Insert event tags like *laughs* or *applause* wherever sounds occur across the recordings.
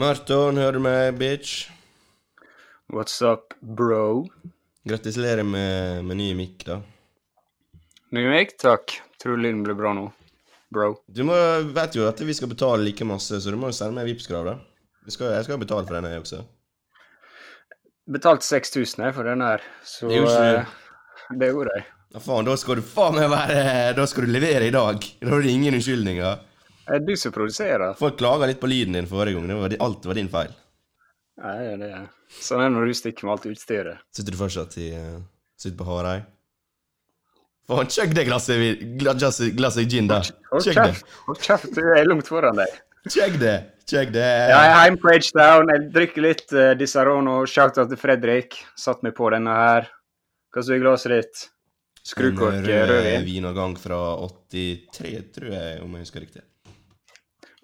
Marton, hører du meg, bitch? What's up, bro? Gratulerer med, med ny mic, da. Ny mic, takk. Tror lyden blir bra nå, bro. Du må, vet jo at vi skal betale like masse, så du må jo sende meg Vipps-krav, da. Vi skal, jeg skal jo betale for denne, jeg også. Betalt 6000 jeg for den her, så Det gjorde eh, det gjorde jeg. Ja, faen, da skal du faen meg være Da skal du levere i dag. Da har du ingen unnskyldninger. Er det du som produserer? Folk klaga litt på lyden din forrige gang. Det var, alt var din feil. Nei, det er Sånn er det når du stikker med alt utstyret. Sitter du fortsatt i uh, Sitter på Hareid? Faen, kjøkk det glasset, glasset, glasset gin, da. Hold det. kjeft, hold kjeft, du er langt foran deg. Chugg det. Chugg det. Ja, jeg er hjemme på H-Down. Jeg drikker litt uh, Disarono. Shout-out til Fredrik. Satt meg på denne her. Hva står er i glasset ditt? Skrukork rødvin. Rød vin og gang fra 83, tror jeg, om jeg husker riktig.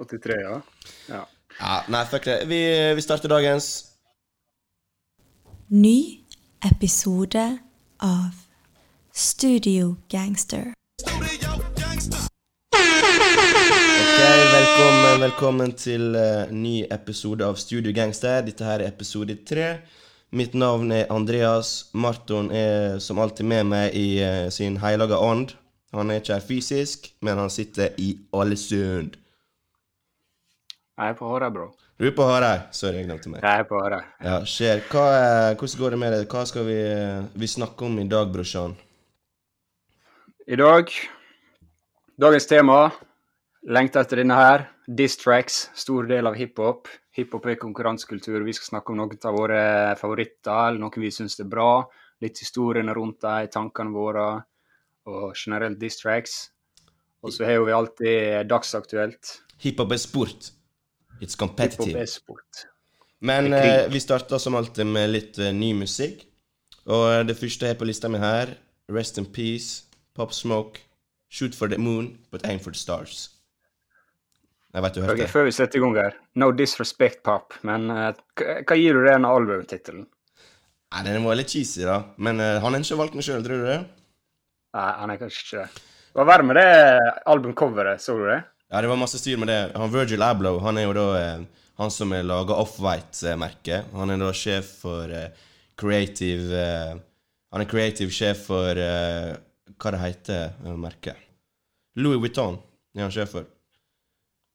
83, ja. ja. Ja, nei, fuck det. Vi, vi starter dagens. Ny episode av Studio Gangster. Ok, velkommen, velkommen til uh, ny episode av Studio Gangster. Dette her er episode tre. Mitt navn er Andreas. Marton er som alltid med meg i uh, sin hellige ånd. Han er ikke her fysisk, men han sitter i Ålesund. Jeg er på håret, bro. Du er på håret? Sorry, jeg glemte meg. Jeg er på håret. Ja, skjer. Er- hvordan går det med deg? Hva skal vi, eh, vi snakke om i dag, brorsan? I dag Dagens tema Lengter etter denne her. Diss tracks. Stor del av hiphop. Hiphop er konkurransekultur. Vi skal snakke om noen av våre favoritter, eller noen vi syns er bra. Litt historiene rundt dem, tankene våre, og generelt diss tracks. Og så har vi alltid dagsaktuelt. Hiphop er sport. It's competitive. er. Men Det er eh, vi starter som alltid med litt eh, ny musikk. Og eh, det første har på lista mi her, Rest in Peace, Pop Smoke, Shoot for the Moon, but aim for the stars. Jeg vet du hørte okay, det. Før vi setter i gang her, no disrespect, pop, men eh, hva gir du den albumtittelen? Nei, Den var litt cheesy, da. Men eh, han har ikke valgt den sjøl, tror du det? Nei, han er kanskje ikke det. Hva verre med det albumcoveret, så du det? Ja, det var masse styr med det. Han Virgil Abloh, han er jo da eh, han som har laga Off-White-merket. Han er da sjef for eh, creative eh, Han er creative sjef for eh, Hva det heter eh, merket? Louis Vuitton er han sjef for.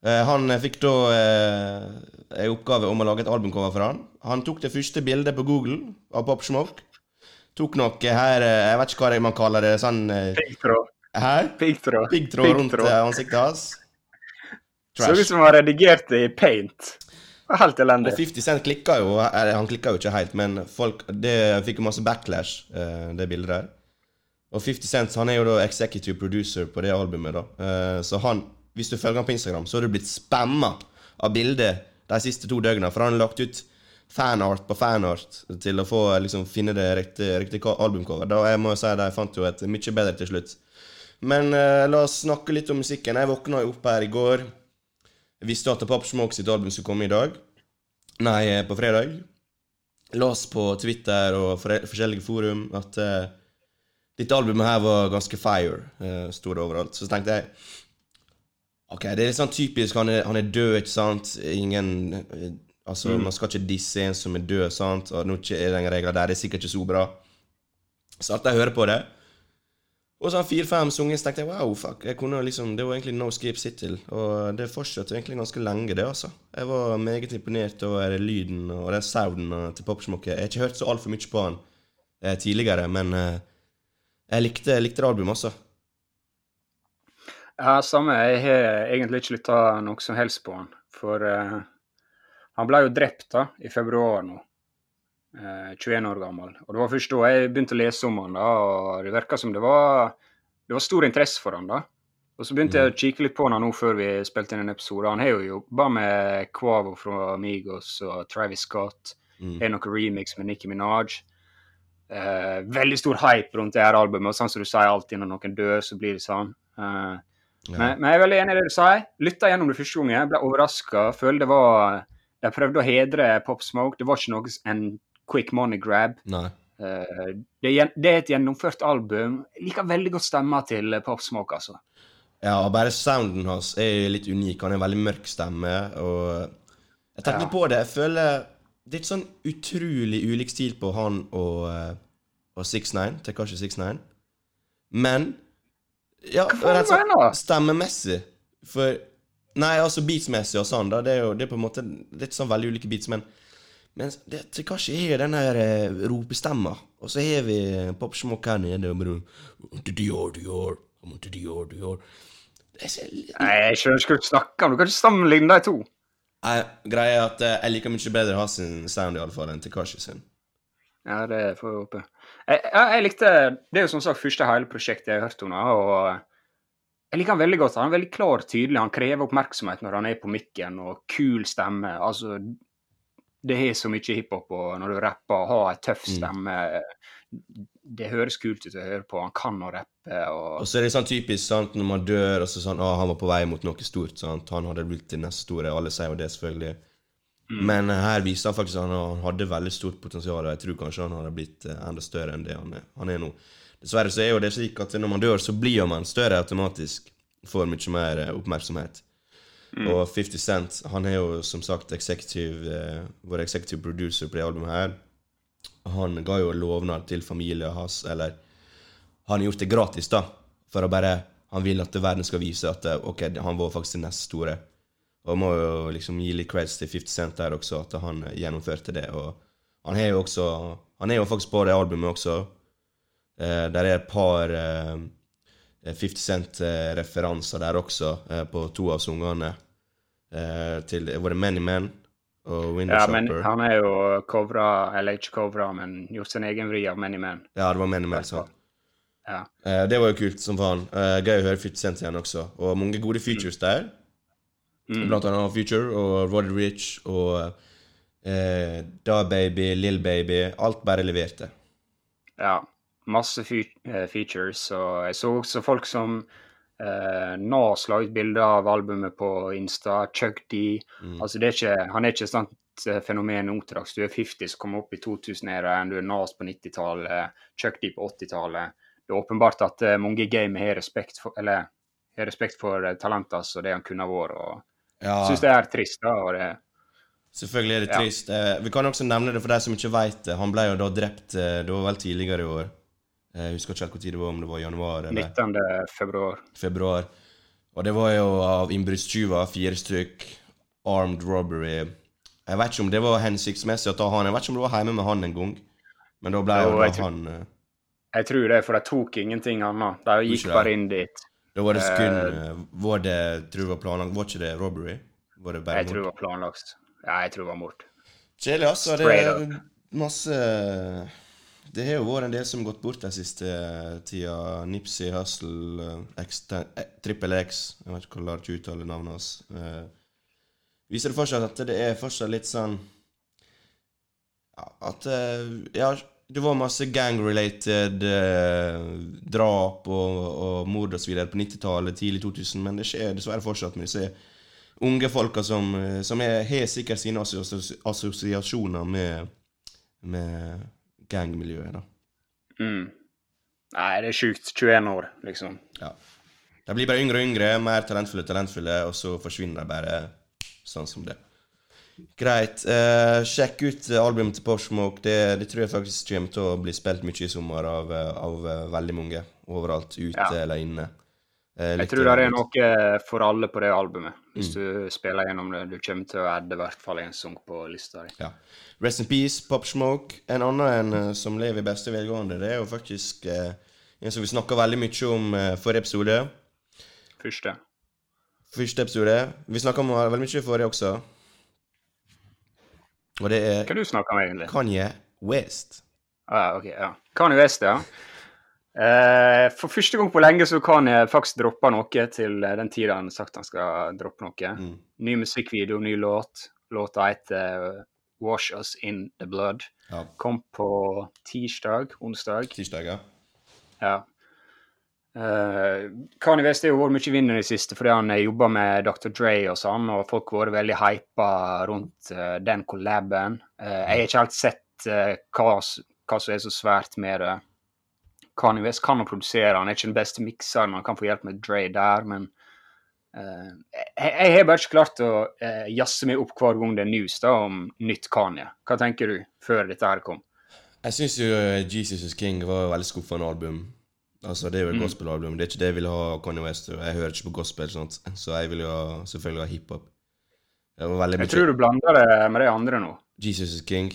Eh, han fikk da eh, en oppgave om å lage et albumcover for han. Han tok det første bildet på Google av Pop Smoke. Tok noe her Jeg vet ikke hva man kaller det. Sånn Piggtråd. Piggtråd. Rundt ansiktet hans. Så ut som han har redigert det i paint. Helt Og elendig. 50 Cent klikka jo Han klikka jo ikke helt, men folk Det fikk jo masse backlash, eh, det bildet der. Og 50 Cent han er jo da executive producer på det albumet, da. Eh, så han Hvis du følger han på Instagram, så har du blitt spamma av bilder de siste to døgna, for han har lagt ut fanart på fanart til å få liksom finne det riktige, riktige albumcover. Da jeg må jo si jeg fant jo et mye bedre til slutt. Men eh, la oss snakke litt om musikken. Jeg våkna jo opp her i går. Visste at Pop Smoke sitt album skulle komme i dag. Nei, eh, på fredag. Las på Twitter og forskjellige forum at uh, dette albumet her var ganske fire. Uh, Sto det overalt. Så tenkte jeg Ok, det er litt sånn typisk. Han er, han er død, ikke sant? Ingen uh, Altså, man skal ikke disse en som er død, sant? Og nå ikke er den regla der. Det er sikkert ikke så bra. Så at jeg hører på det. Og sånn fire-fem sanger, så tenkte jeg wow, fuck. Jeg kunne liksom, det var egentlig No Skip Sittil. Og det fortsatte egentlig ganske lenge, det, altså. Jeg var meget imponert over lyden og den sounden til Popsmokke. Jeg har ikke hørt så altfor mye på han eh, tidligere, men eh, jeg likte, likte albumet, altså. Ja, samme. Jeg har egentlig ikke lytta noe som helst på han. For eh, han ble jo drept da, i februar nå. Eh, 21 år gammel. Og det var først da jeg begynte å lese om han da, og det virka som det var, det var stor interesse for han da. Og så begynte jeg å kikke litt på han nå før vi spilte inn en episode. Han har jo jobba med Quavo fra Amigos og Travis Scott. Mm. Har noen remix med Nicki Minaj. Eh, veldig stor hype rundt det her albumet. og Sånn som du sier alltid når noen dør, så blir det sånn. Eh, Ja. men, men jeg er veldig enig i det du sier. Lytta gjennom det første gangen, ble overraska. Følte det var De prøvde å hedre Pop Smoke. Det var ikke noe en quick money grab. Nei. Eh, det, er det er et gjennomført album. Jeg liker veldig godt stemma til eh, Pop Smoke, altså. Ja, bare sounden hans er litt unik. Han har en veldig mørk stemme, og Jeg tenker Ja. på det. Jeg føler Det er ikke sånn utrolig ulik stil på han og, eh, og 69, Tekashi 69. Men Ja, rett og stemmemessig. For Nei, altså beatsmessig og sånn, da. Det er jo det er på en måte er sånn veldig ulike beats, men men det, Tekashi har den der eh, ropestemma, og så har vi Pop Smoke her nede og bare «Til Dior, Dior, Dior, Dior. Nei, jeg skjønner ikke hva du snakker om. Du kan ikke sammenligne de to. Nei, Greia er at eh, jeg liker mye bedre å ha sin sound i alle fall enn Tekashi sin. Ja, det får vi håpe. Jeg, jeg, jeg likte Det er jo som sagt første hele prosjektet jeg har hørt om, da, og jeg liker han veldig godt. Han er veldig klar og tydelig. Han krever oppmerksomhet når han er på mikken, og kul stemme. Altså, det har så mye hiphop, og når du rapper har ei tøff Mm. stemme Det høres kult ut å høre på. Han kan å rappe og Og så er det sånn typisk sant, når man dør, og så sånn Å, han var på vei mot noe stort. sant? Han hadde blitt til neste store. Alle sier jo det, selvfølgelig. Mm. Men eh, her viser han faktisk at han hadde veldig stort potensial, og jeg tror kanskje han hadde blitt eh, enda større enn det han er, han er nå. Dessverre så er jo det slik at når man dør, så blir man større automatisk. Får mye mer eh, oppmerksomhet. Mm. Og 50 Cent, han er jo som sagt executive, eh, vår executive producer på det albumet her. Han ga jo lovnad til familien hans, eller han har gjort det gratis, da. For å bare Han vil at verden skal vise at eh, ok, han var faktisk den neste store. Og må jo liksom gi litt creds til 50 Cent der også, at han gjennomførte det. Og han er jo også Han er jo faktisk på det albumet også. Eh, der er et par eh, 50 Cent-referanser der også, eh, på to av sangene. Eh, til Var det Many Men og Window Ja, men han er jo covra, eller ikke covra, men gjort sin egen vri av Many Men. Ja, det var Many Men, sant. Ja. Eh, det var jo kult som faen. Eh, gøy å høre 50 Cent igjen også. Og mange gode features der. Mm. Blant annet Future og Roddy Rich og eh, Da Baby, Lill Baby. Alt bare leverte. Ja, masse eh, features, og jeg så også folk som eh, nå slår ut bilder av albumet på Insta, Chuck D. Mm. Altså, det er ikke, han er ikke et sånt eh, fenomen nå til dags. Du er 50 som kommer opp i 2000-æraen, du er Nas på 90-tallet, Chuck D på 80-tallet. Det er åpenbart at eh, mange i gamet har respekt for, eller, har respekt for talentet hans og det han kunne vært. og Ja, syns det er trist. da, og det selvfølgelig er det Ja. trist. Eh, vi kan også nevne det for deg som ikke veit det. Han ble jo da drept Det var vel tidligere i år. Eh, Jeg husker ikke helt når det var, om det var januar eller 19. februar. februar. Og det var jo av innbruddstyver, fire stykk. Armed robbery. Jeg vet ikke om det var hensiktsmessig å ta han. Jeg vet ikke om det var hjemme med han en gang. Men da ble Jo, jo tror- han eh, Jeg tror det, for de tok ingenting annet. De gikk bare inn dit. Da var det skund. Eh, eh, Var det tror jeg var planlagt Var ikke det robbery? Var det bare Jeg tror det var planlagt. Ja, jeg tror det var mord. Kjedelig, altså. Det er masse Det har jo vært en del som har gått bort den siste tida. Nipsey, Hustle, Trippel X, eh, Triple X Jeg vet ikke hvordan jeg ikke uttale navnet hans. Eh, viser det fortsatt at det er fortsatt litt sånn At eh, Ja, det var masse gang-related eh, drap og, og mord osv. på 90-tallet, tidlig 2000, men det skjer dessverre fortsatt med disse unge folka som, eh, som har sikkert sine assosiasjoner med, med gangmiljøet. da. Mm. Nei, det er sjukt. 21 år, liksom. Ja. De blir bare yngre og yngre, mer talentfulle og talentfulle, og så forsvinner de bare sånn som det. Greit. Uh, sjekk ut albumet til Porsmok. Det, det tror jeg faktisk kommer til å bli spilt mye i sommer av, eh, av eh, veldig mange. Overalt, ute Ja. eller inne. Uh, Jeg tror det er noe for alle på det albumet. Hvis du spiller gjennom det. Du kommer til å adde i hvert fall en sang på lista di. Ja. Rest in peace, Pop Smoke. En annen en eh, som lever i beste velgående, det er jo faktisk eh, en som vi snakka veldig mye om eh, forrige episode. Første. Første episode. Vi snakka om veldig mye forrige også. Og det er Hva du snakker om egentlig? Kanye West. Ah, ok, ja. Kanye West, ja. Eh, for første gang på lenge så kan jeg faktisk droppe noe til eh, den tida han sagt han skal droppe noe. Mm. Ny musikkvideo, ny låt. Låta heter eh, Wash Us In The Blood. Ja. Kom på tirsdag, onsdag. Tirsdag, ja. Ja. Uh, Kanye West har vært mye vinner i det siste fordi han jobba med Dr. Dre og sånn, og folk har vært veldig hypa rundt uh, den collaben. Uh, jeg har ikke helt sett uh, hva, hva som er så svært med det. Kanye West kan å produsere, han er ikke den beste mikseren, han kan få hjelp med Dre der, men Eh, jeg, jeg har bare ikke klart å uh, jazze meg opp hver gang det er news da, om nytt Kanye. Hva tenker du før dette her kom? Jeg syns jo uh, Jesus is King var veldig skuffende album. Altså, Det er jo et Mm. gospelalbum. Det er ikke det jeg vil ha Kanye West. Jeg hører ikke på gospel, sånt. *laughs* så jeg vil jo selvfølgelig ha hiphop. Jeg tror du blander det med de andre nå. Jesus is King.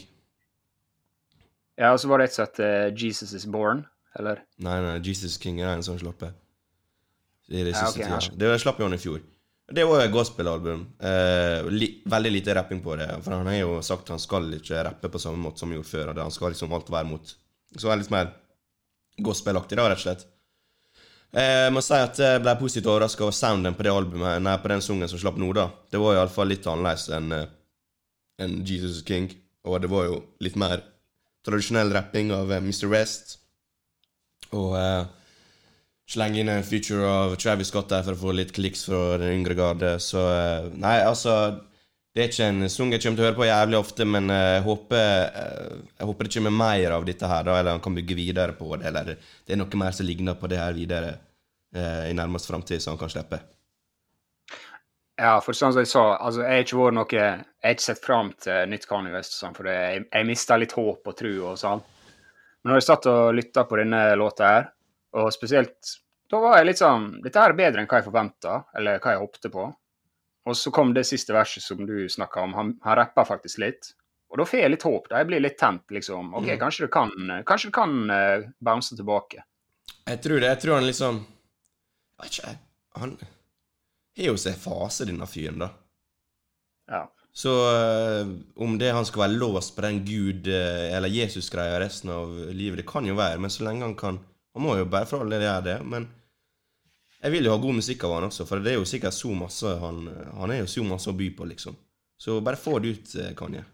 Ja, og så var det et som het eh, Jesus is born, eller? Nei, nei, Jesus King er en som slapp. Det siste Ja, siste ok, tida. Det slapp jo han i fjor. Det var et gospelalbum. Eh, li, veldig lite rapping på det. For han har jo sagt han skal ikke rappe på samme måte som han gjorde før. Han skal liksom alt være mot Så er litt mer gospelaktig, da, rett og slett. Eh, Jeg må si at jeg ble positivt overraska over sounden på det albumet Nei, på den sangen som slapp nå, da. Det var iallfall litt annerledes enn en Jesus King. Og det var jo litt mer tradisjonell rapping av eh, Mr. West. Og eh, slenge inn en feature av Travis Scott der for å få litt kliks fra den yngre garde. Så eh, Nei, altså Det er ikke en sang jeg kommer til å høre på jævlig ofte, men eh, jeg håper eh, Jeg håper det kommer mer av dette her, da, eller han kan bygge videre på det, eller det er noe mer som ligner på det her videre eh, i nærmest framtid, som han kan slippe. Ja, for sånn som jeg sa, altså jeg har ikke vært noe Jeg har ikke sett fram til nytt Kanye West, sånn, for jeg, jeg mista litt håp og tro og sånn. Men når jeg satt og lytta på denne låta her, og spesielt Da var jeg litt sånn Dette er bedre enn hva jeg forventa, eller hva jeg håpte på. Og så kom det siste verset som du snakka om. Han, han rappa faktisk litt. Og da får jeg litt håp. da, Jeg blir litt tent, liksom. OK, mm. kanskje det kan, kanskje det kan uh, bounce tilbake. Jeg tror det. Jeg tror han liksom Jeg vet ikke. Han har jo sin fase, denne fyren, da. Ja. Så eh, om det han skal være låst på den Gud- eh, eller Jesus-greia resten av livet, det kan jo være, men så lenge han kan Han må jo bare for all del gjøre det, men jeg vil jo ha god musikk av han også, for det er jo sikkert så masse han Han er jo så masse å by på, liksom. Så bare få det ut, eh, Kanye.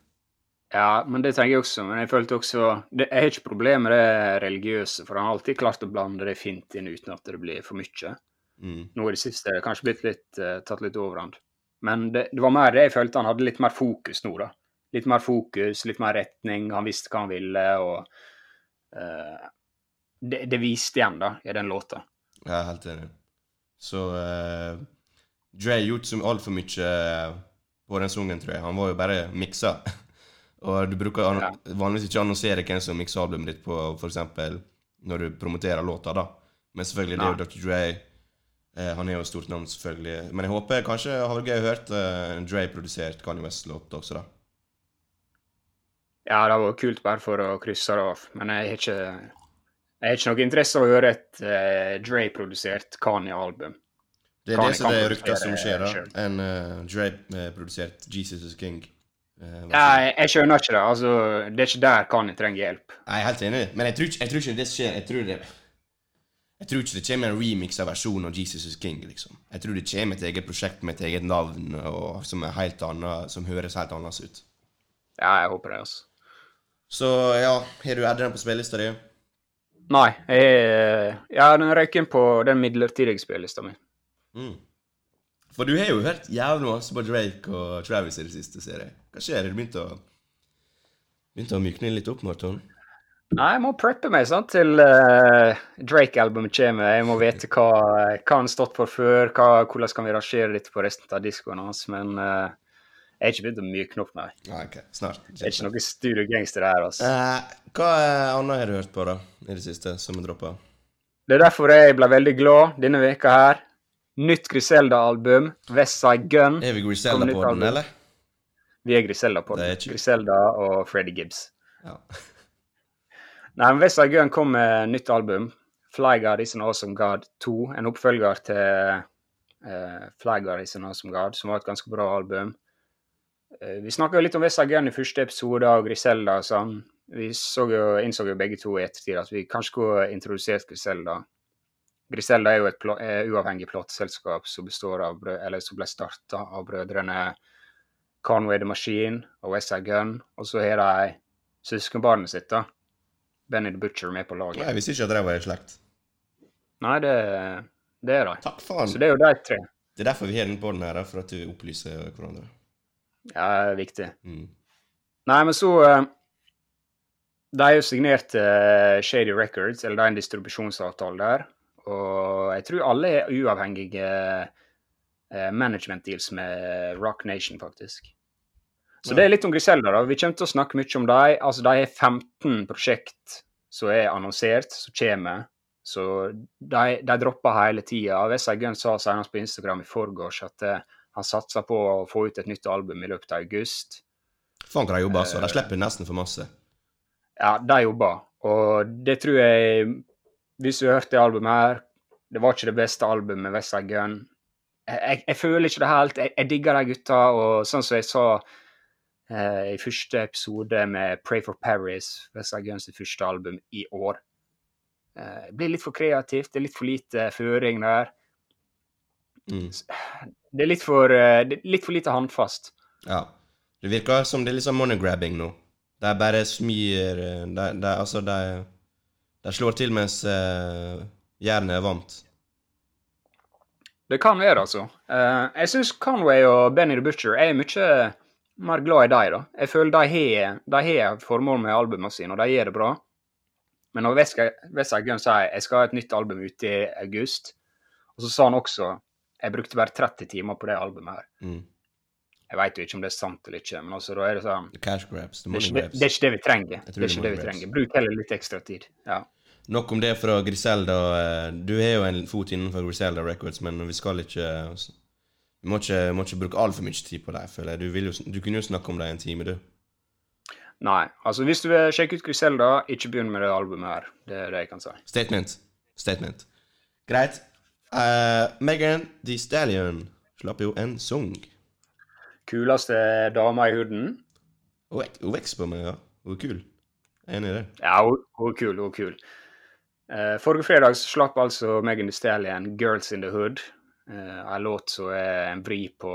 Ja, men det tenker jeg også. Men jeg følte også det, Jeg har ikke problemer med det religiøse, for han har alltid klart å blande det fint inn uten at det blir for mye. Mm. Nå i det siste er det kanskje blitt litt, uh, tatt litt overhånd. Men det, det var mer det jeg følte han hadde litt mer fokus nå, da. Litt mer fokus, litt mer retning. Han visste hva han ville, og eh, det, det viste igjen, da, i den låta. Jeg er helt enig. Så uh, Dre har gjort altfor mye eh, på den sangen, tror jeg. Han var jo bare miksa. *laughs* Og du bruker Ja. vanligvis ikke annonsere hvem som mikser albumet ditt på f.eks. når du promoterer låta, da. Men selvfølgelig, det er jo Dr. Dre. Eh, han er jo stort navn, selvfølgelig. Men jeg håper kanskje vært gøy å høre uh, Dre-produsert Kanye West-låt også, da. Ja, det var kult bare for å krysse det av. Men jeg har ikke, jeg har ikke noe interesse av å høre et uh, Dre-produsert Kanye-album. Det er Kanye det som det er rykter som skjer, da. En uh, Dre-produsert Jesus is King. Uh, Nei, jeg, skjønner ikke det. Altså, det er ikke der Kanye trenger hjelp. Jeg er helt enig, men jeg tror ikke, jeg tror ikke det skjer. Jeg tror, det, jeg tror ikke det kommer en remix av versjonen av Jesus is King. liksom. Jeg tror det kommer et eget prosjekt med et eget navn og som er helt annet, som høres helt annerledes ut. Ja, jeg håper det, altså. Så ja, har du Edren på spillelista di? Nei, jeg, ja, den røyk inn på den midlertidige spillelista mi. Mm. For du har jo hørt jævlig masse på Drake og Travis i det siste, ser jeg. Hva skjer? Har du begynt å Begynt å mykne litt opp, Marton? Nei, jeg må preppe meg sant, til uh, Drake-albumet kommer. Jeg må vite hva, hva han har stått for før, hva, hvordan kan vi rangere litt på resten av diskoen hans. Men uh, jeg har ikke begynt å mykne opp, nei. Nei, okay. snart. Det er ikke noe Studio Gangster her, altså. Eh, hva eh, annet har du hørt på da, i det siste, som er droppa? Det er derfor jeg ble veldig glad denne veka her. Nytt Griselda-album, Westside Gun. Er vi Griselda på den, eller? Vi er Griselda på ikke- Griselda og Freddie Gibbs. Ja. *laughs* Nei, men Westside Gun kom med nytt album. Fly God is an Awesome God 2. En oppfølger til uh, Fly God is an Awesome God, som var et ganske bra album. Uh, vi snakka litt om Westside Gun i første episode av Griselda og sånn. Vi jo, innså jo begge to i ettertid at vi kanskje skulle introdusert Griselda. Griselda er jo et pla eh, uavhengig plateselskap som består av eller som ble starta av brødrene Conway the Machine og Westside Gun. Og så har de søskenbarnet sitt, da. Benny the Butcher med på laget. Jeg visste ikke at de var i slekt. Nei, det, det er de. Takk faen. Så det er jo de tre. Det er derfor vi har den på den her, for at du opplyser hverandre. Ja, det er viktig. Mm. Nei, men så eh, De er jo signert eh, Shady Records, eller det er en distribusjonsavtale der. Og jeg tror alle er uavhengige eh, management deals med Rock Nation, faktisk. Så Ja. det er litt om Griselda. da. Vi kommer til å snakke mye om dem. Altså, de har 15 prosjekt som er annonsert, som kommer. Så de, de dropper hele tida. Westside Gunn sa senest på Instagram i forgårs at eh, han satser på å få ut et nytt album i løpet av august. Faen hva de jobber, altså. De slipper nesten for masse. Ja, de jobba. Og det tror jeg Hvis du hørte det albumet her Det var ikke det beste albumet med Westside Gun. Jeg, jeg, jeg føler ikke det helt. Jeg, jeg digger de gutta, og sånn som jeg sa eh, i første episode med Pray for Paris, Westside Guns første album i år eh, Det blir litt for kreativt, det er litt for lite føring der. Mm. Det er litt for, eh, litt for lite håndfast. Ja. Det virker som det er litt sånn monograbbing nå. De bare smyr eh, de, de, Altså, de, de slår til mens uh, jernet er varmt. Det kan være, altså. Uh, jeg syns Conway og Benny the Butcher er mye mer glad i dem, da. Jeg føler de har, de har formål med albumene sine, og de gjør det bra. Men når Westside Gun sier jeg skal ha et nytt album ute i august, og så sa han også jeg brukte bare 30 timer på det albumet her. Mm. Jeg veit jo ikke om det er sant eller ikke, men altså, da er det sånn The cash grabs. The money det, grabs. det er ikke det vi trenger. Det er ikke det vi trenger. Bruk heller litt ekstra tid. Ja. Nok om det fra Griselda. eh, Du har jo en fot innenfor Griselda Records, men vi skal ikke Vi må ikke, må ikke bruke altfor mye tid på det, føler jeg. Du, jo, du kunne jo snakke om det i en time, du. Nei, altså hvis du vil sjekke ut Griselda, ikke begynn med det albumet her. Det er det jeg kan si. Statement. Statement. Greit. Uh, Megan Thee Stallion slapp jo en sang. Kuleste dama i huden. Hun vokser på meg, ja. Hun er kul. Jeg er enig i det. Ja, hun, er kul, hun er kul. Uh, forrige fredag så slapp altså Megan Thee Stallion 'Girls in the Hood'. Uh, en låt som er en vri på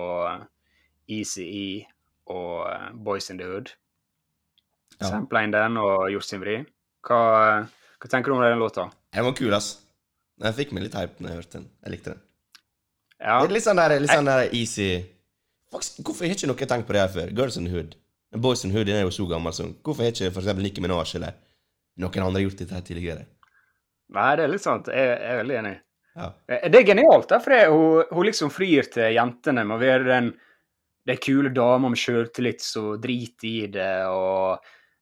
ECE og eh, 'Boys in the Hood'. Ja. Sampla inn den og gjort sin vri. Hva, hva tenker du om den låta? Den var kul, ass. Den fikk meg litt hype når jeg hørte den. Jeg likte den. Ja, Det er litt sånn der, litt sånn der easy Faktisk, Hvorfor har ikke noen tenkt på det her før? Girls in Hood. Boys in Hood den er jo så gammel som Hvorfor har ikke for eksempel Nicki Minaj eller noen andre gjort dette her tidligere? Nei, det er litt sant. Jeg, jeg er veldig enig. Ja. Eh, Det er genialt, da, for det- hun, hun liksom frir til jentene med å være den, den kule dama med sjøltillit som driter i det, og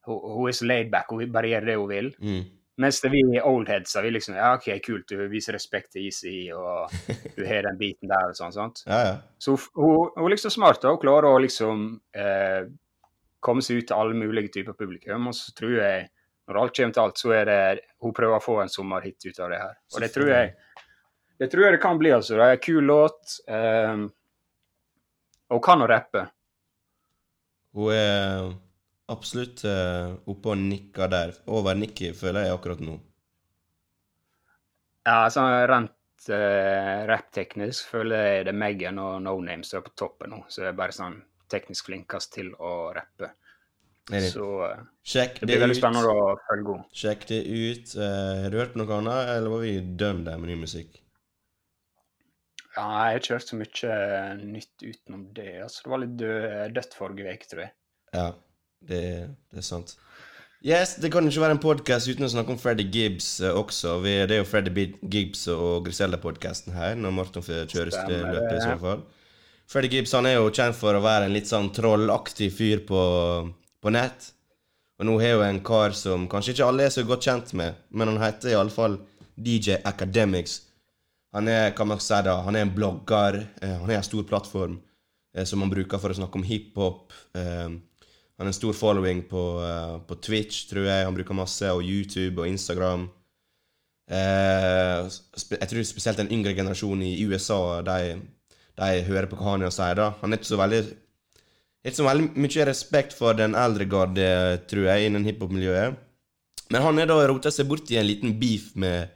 hun, hun er så laid back, hun bare gjør det hun vil. Mm. Mens det vi oldheadsa, vi liksom Ja, OK, kult, du viser respekt til ICI, og du har den biten der og sånn, sant. Ja, ja. Så hun, hun, hun er liksom smart, og Hun klarer å liksom eh, komme seg ut til alle mulige typer publikum. Og så tror jeg, når alt kommer til alt, så er det Hun prøver å få en sommerhit ut av det her. Og det tror jeg det tror jeg det kan bli, altså. Det er en kul låt. Eh, og hun kan å rappe. Hun er absolutt uh, oppe og nikker der. Over Nikki, føler jeg akkurat nå. Ja, sånn rent uh, rappteknisk føler jeg det er Megan og No Name som er på toppen nå. Så det er bare sånn teknisk flinkest til å rappe. Så uh, Sjekk det det blir veldig spennende å følge henne. Sjekk det ut. Uh, har du hørt noe annet, eller var vi dømt der med ny musikk? Ja, jeg har ikke hørt så mye eh, nytt utenom det. Altså, det var litt død, dødt forrige uke, tror jeg. Ja, det, det er sant. Yes, det kan ikke være en podkast uten å snakke om Freddy Gibbs uh, også. Vi, det er jo Freddy Gibbs og Griselda-podkasten her, når Morten får kjøre det løpet i så fall. Freddy Gibbs han er jo kjent for å være en litt sånn trollaktig fyr på, på nett. Og nå har jo en kar som kanskje ikke alle er så godt kjent med, men han heter iallfall DJ Academics. Han er kan man si da, han er en blogger. Eh, han har en stor plattform eh, som han bruker for å snakke om hiphop. Eh, han har en stor following på, eh, på Twitch, tror jeg. Han bruker masse, og YouTube og Instagram. Eh, jeg tror spesielt den yngre generasjonen i USA, de, de hører på hva han sier. da. Han er ikke så veldig ikke så veldig mye respekt for den eldre garde, tror jeg, innen hiphop-miljøet. Men han er da rota seg bort i en liten beef med,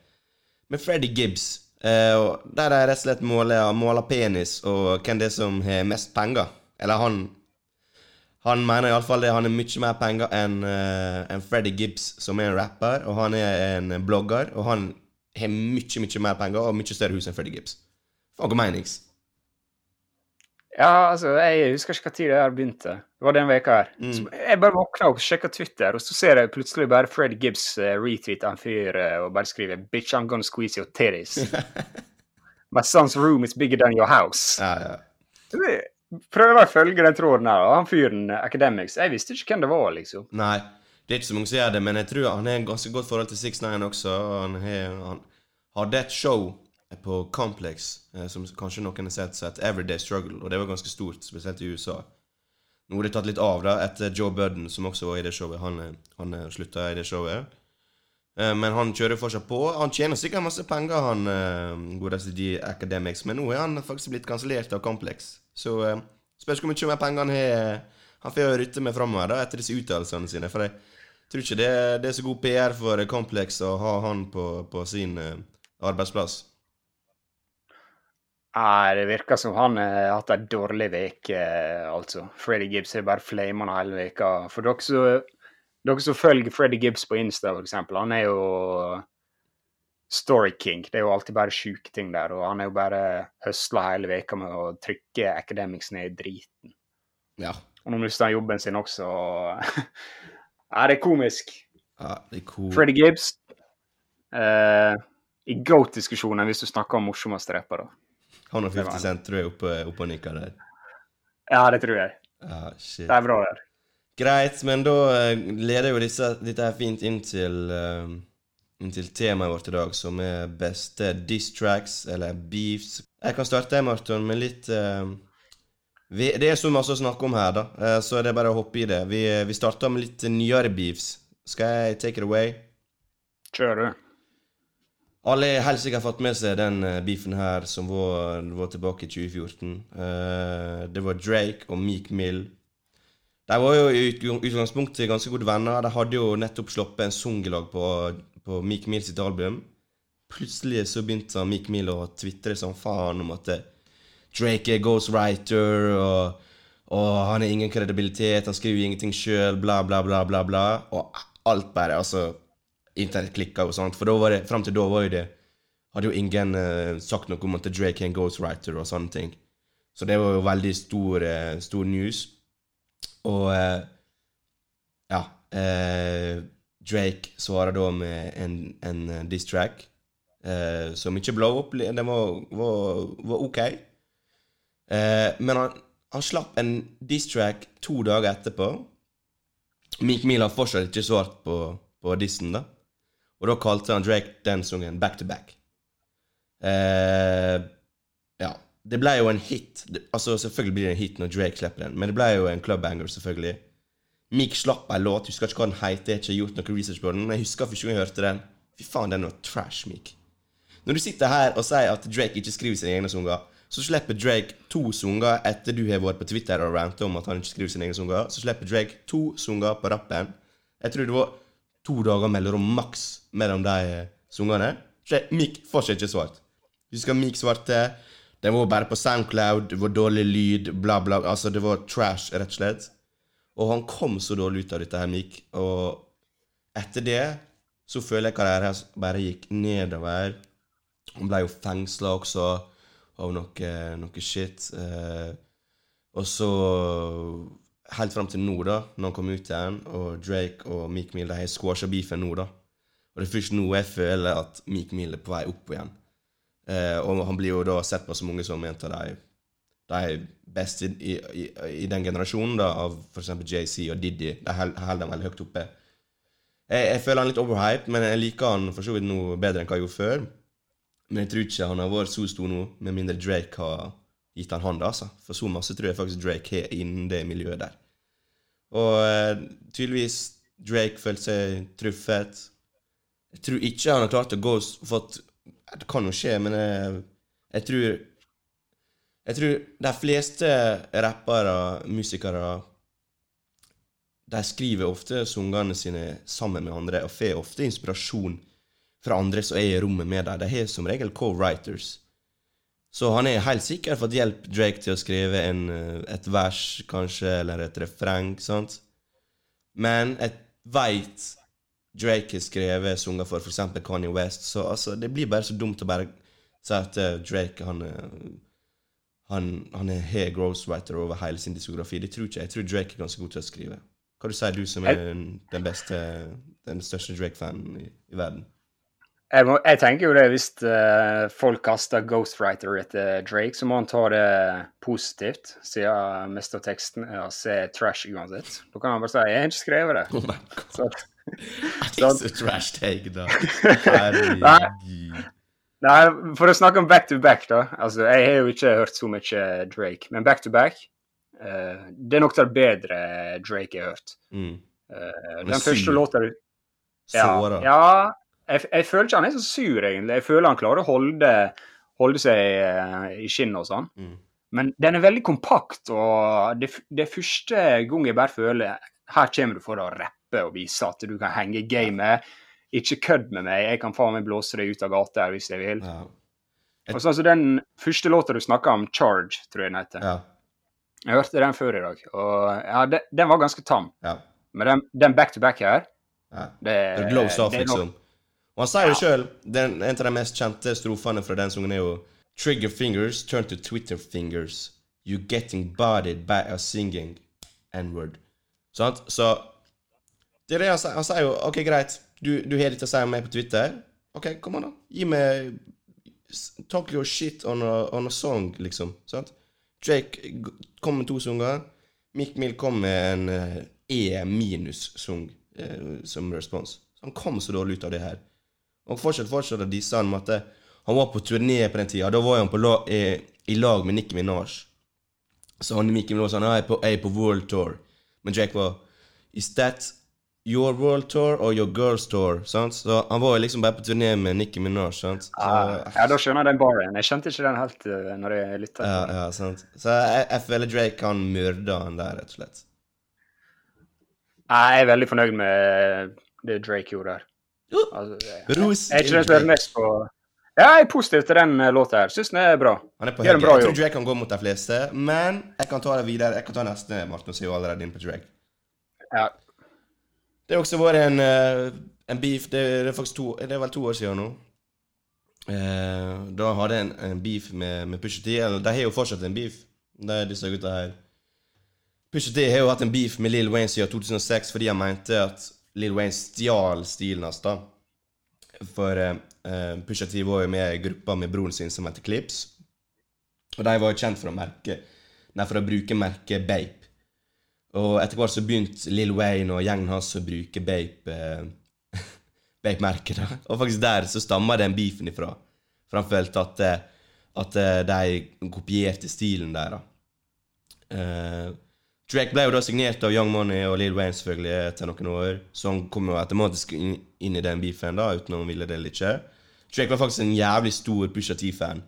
med Freddy Gibbs. Eh, der de rett og slett måler, måler penis og hvem det er som har mest penger. Eller han Han mener iallfall det. Han har mye mer penger enn uh, enn Freddy Gibbs, som er en rapper, og han er en blogger. Og han har mye, mye mer penger og mye større hus enn Freddy Gibbs. Fuck menings. Ja, altså, jeg husker ikke når det her begynte. Det var den veka her. Mm. Jeg bare våkna og sjekka Twitter, og så ser jeg plutselig bare Fred Gibbs uh, retweete en fyr uh, og bare skriver 'Bitch, I'm gonna squeeze your titties'. *laughs* My son's room is bigger than your house. Ja, ja. Prøver å følge den tråden her. Han fyren eh, Academics Jeg visste ikke hvem det var, liksom. Nei, det er ikke så mange som gjør det, men jeg tror han har en ganske godt forhold til 6ix9ine også. Han, har, han hadde et show på Complex eh, som kanskje noen har sett, het Everyday Struggle, og det var ganske stort, spesielt i USA. Nå har det tatt litt av da, etter Joe Budden, som også var i det showet. Han, eh, han slutta i det showet. Men han kjører fortsatt på. Han tjener sikkert masse penger, han godeste de Academics, men nå er han faktisk blitt kansellert av Complex. Så eh, spørs hvor mye mer penger han har. Han får rytte med framover etter disse uttalelsene sine. For jeg tror ikke det, det er så god PR for Complex å ha han på, på sin eh, arbeidsplass. Nei, det virker som han har hatt ei dårlig uke, altså. Freddy Gibbs har bare flama han hele veka. For dere som, dere som følger Freddy Gibbs på Insta, eksempel, han er jo Story King. Det er jo alltid bare sjuke ting der. Og han er jo bare høsla hele veka med å trykke Academics ned i driten. Ja. Og nå mister han jobben sin også. og- *laughs* Ja, det er komisk. ja det er cool. Freddy Gibbs eh, i GOAT-diskusjonen hvis du snakker om morsomste rappere. Han og 50 Cent tror jeg er oppe, oppe og nikker der. Ja, det tror jeg. Ja, shit. Det er bra der. Greit, men da eh, leder jo disse, dette her fint inn til, inn til temaet vårt i dag, som er beste diss tracks, eller beefs. Jeg kan starte, Marton, med litt uh, vi, Det er så masse å snakke om her, da, uh, så det er bare å hoppe i det. Vi, vi starter med litt nyere beefs. Skal jeg take it away? Kjør, du. Alle har helt sikkert fått med seg den eh, beefen her som var, var tilbake i 2014. Uh, det var Drake og Meek Mill. De var jo i utg- utgangspunktet ganske gode venner. De hadde jo nettopp sluppet en sang i lag på, på Meek Mill sitt album. Plutselig så begynte Meek Mill å tvitre som faen om at eh, Drake er ghostwriter, og, og han har ingen kredibilitet, han skriver ingenting sjøl, bla, bla, bla, bla, bla. Og alt bare, altså Internett klikka og sånt, for da var det, fram til da var jo det Hadde jo ingen uh, sagt noe om at Drake er en ghostwriter og sånne ting. Så det var jo veldig stor, uh, stor news. Og uh, ja eh, Drake svarer da med en, en eh, diss track eh, som ikke blow up. Den var, var, var ok. Eh, men han, han slapp en diss track to dager etterpå. Meek Mill har fortsatt ikke svart på, på dissen, da. Og da kalte han Drake den sangen Back to Back. Eh, ja. Det ble jo en hit. Altså, selvfølgelig blir det en hit når Drake slipper den, men det ble jo en clubbanger, selvfølgelig. Meek slapp en låt, husker ikke hva den heter, jeg har ikke gjort noe research på den, men jeg husker første gang jeg hørte den. Fy faen, den var trash, Meek. Når du sitter her og sier at Drake ikke skriver sine egne sanger, så slipper Drake to sanger etter du har vært på Twitter og rantet om at han ikke skriver sine egne sanger. Så slipper Drake to sanger på rappen. Jeg tror det var to dager mellom maks mellom de eh, sangene. Så Meek fortsatt ikke svart. Husker Meek svarte. Den var bare på Soundcloud, det var dårlig lyd, bla, bla. Altså, det var trash, rett og slett. Og han kom så dårlig ut av dette her, Mik. Og etter det så føler jeg karrieren hans bare gikk nedover. Han ble jo fengsla også av noe, noe shit. Eh, og så Helt fram til nå, da, når han kom ut igjen, og Drake og Meek Mill har squasha beefen nå, da. Og det er først nå jeg føler at Meek Mill er på vei opp igjen. Eh, og han blir jo da sett på så mange som en av de, de beste i, i, i den generasjonen, da, av f.eks. JC og Diddy. De holder han veldig høyt oppe. Jeg, jeg føler han litt overhyped, men jeg liker han for så vidt nå bedre enn hva jeg gjorde før. Men jeg tror ikke han har vært så stor nå, med mindre Drake har gitt han hånda, altså. For så masse tror jeg faktisk Drake har innen det miljøet der. Og eh, tydeligvis Drake følte seg truffet. Jeg tror ikke han har klart å gå fått Det kan jo skje, men jeg, jeg tror Jeg tror de fleste rappere, musikere De skriver ofte sangene sine sammen med andre og får ofte inspirasjon fra andre som er i rommet med dem. De har som regel co-writers. Så han har helt sikkert fått hjelp Drake til å skrive en, eh, et vers, kanskje, eller et refreng, sant? Men jeg veit Drake har skrevet sanger for f.eks. Kanye West, så altså, det blir bare så dumt å bare si at eh, Drake han, eh, han, han har ghostwriter over hele sin diskografi. Det tror ikke jeg. Jeg tror Drake er ganske god til å skrive. Hva du sier du som er den, beste, den største Drake-fanen i, i verden? jeg, må, jeg tenker jo det hvis uh, folk kaster ghostwriter etter Drake, så må han ta det positivt, siden mest av teksten er trash uansett. Da kan han bare si 'jeg har ikke skrevet det'. *laughs* Oh my god. Så, Det er så trash take, da. *laughs* Herregud. Nei, for å snakke om back to back, da. Altså, jeg har jo ikke hørt så mye Drake, men back to back uh, Det er nok det bedre Drake jeg har hørt. Mm. Uh, den første låta du Ja, Såra. ja jeg, jeg føler ikke han er så sur, egentlig. Jeg føler han klarer å holde, holde seg uh, i skinnet og sånn. Mm. Men den er veldig kompakt, og det, det er første gang jeg bare føler Her kommer du for å rappe og vise at du kan henge i gamet. Ikke kødd med meg, jeg kan faen meg blåse deg ut av gata her hvis jeg vil. Ja. Og så altså, den første låta du snakka om, 'Charge', tror jeg den heter. Ja. Jeg hørte den før i dag, og ja, den, den var ganske tam. ja. Men den, den back to back her, ja. det, Det glows off, liksom. Og han sier jo sjøl, en av de mest kjente strofene fra den sangen er jo Trigger fingers turn to Twitter fingers. You're getting bodied by a singing N-word. Sant? Så det er det han sier. Han sier jo OK, greit, du, du har litt å si om meg på Twitter. OK, kom an, da. Gi meg Talk your shit on a, on a song, liksom. Sant? Drake kom med to sanger. Mick Mill kom med en eh, E minus-sang eh, som respons. Så han kom så dårlig ut av det her. Og fortsatt fortsatt de han med at eh, han var på turné på den tida. Da var han la, eh, i lag med Nicki Minaj. Så han Nicki Minaj sa jeg er på, er på world tour. Men Drake var Is that your world tour og your girls tour? Sant? Så han var jo liksom bare på turné med Nicki Minaj. Sant? Så, Ja, ja, da skjønner jeg den baren. Jeg skjønte ikke den helt uh, når jeg lytta. ja, ja, sant. Så jeg, jeg føler Drake kan myrde han der, rett og slett. Nei, Jeg er veldig fornøyd med det Drake gjorde der. Altså, jeg, jeg, jeg er ikke som mest på Ja, jeg er positiv til den eh, låta her. Syns den er bra. Han er på høyre. Jeg tror. Drake kan gå mot de fleste, men jeg kan ta det videre. Jeg kan ta neste, Martin, og jo allerede inn på Drake. Ja. Det har også vært en, eh, en beef det, det er to Det er vel to år siden nå. Eh, da hadde jeg en, en beef med, med Pusha T. Eller de har jo fortsatt en beef, de, disse gutta her. Pusha T har jo hatt en beef med Lil Wayne siden 2006 fordi han mente at Lil Wayne stjal stilen hans. da For eh, eh, Pusha T var jo med i gruppa med broren sin som heter Clips. Og de var jo kjent for å merke Nei, for å bruke merket Bape. Og etter hvert så begynte Lil Wayne og gjengen hans å bruke Bape eh, *laughs* Bape-merket. da. Og faktisk der så stammer den beefen ifra. For han følte at, eh, at eh, de kopierte stilen der. da. Eh, Drake ble jo da signert av Young Money og Lil Wayne selvfølgelig etter noen år, så han kom jo automatisk inn, inn i den beefen, da, uten om han ville det eller ikke. Drake var faktisk en jævlig stor Pusha T-fan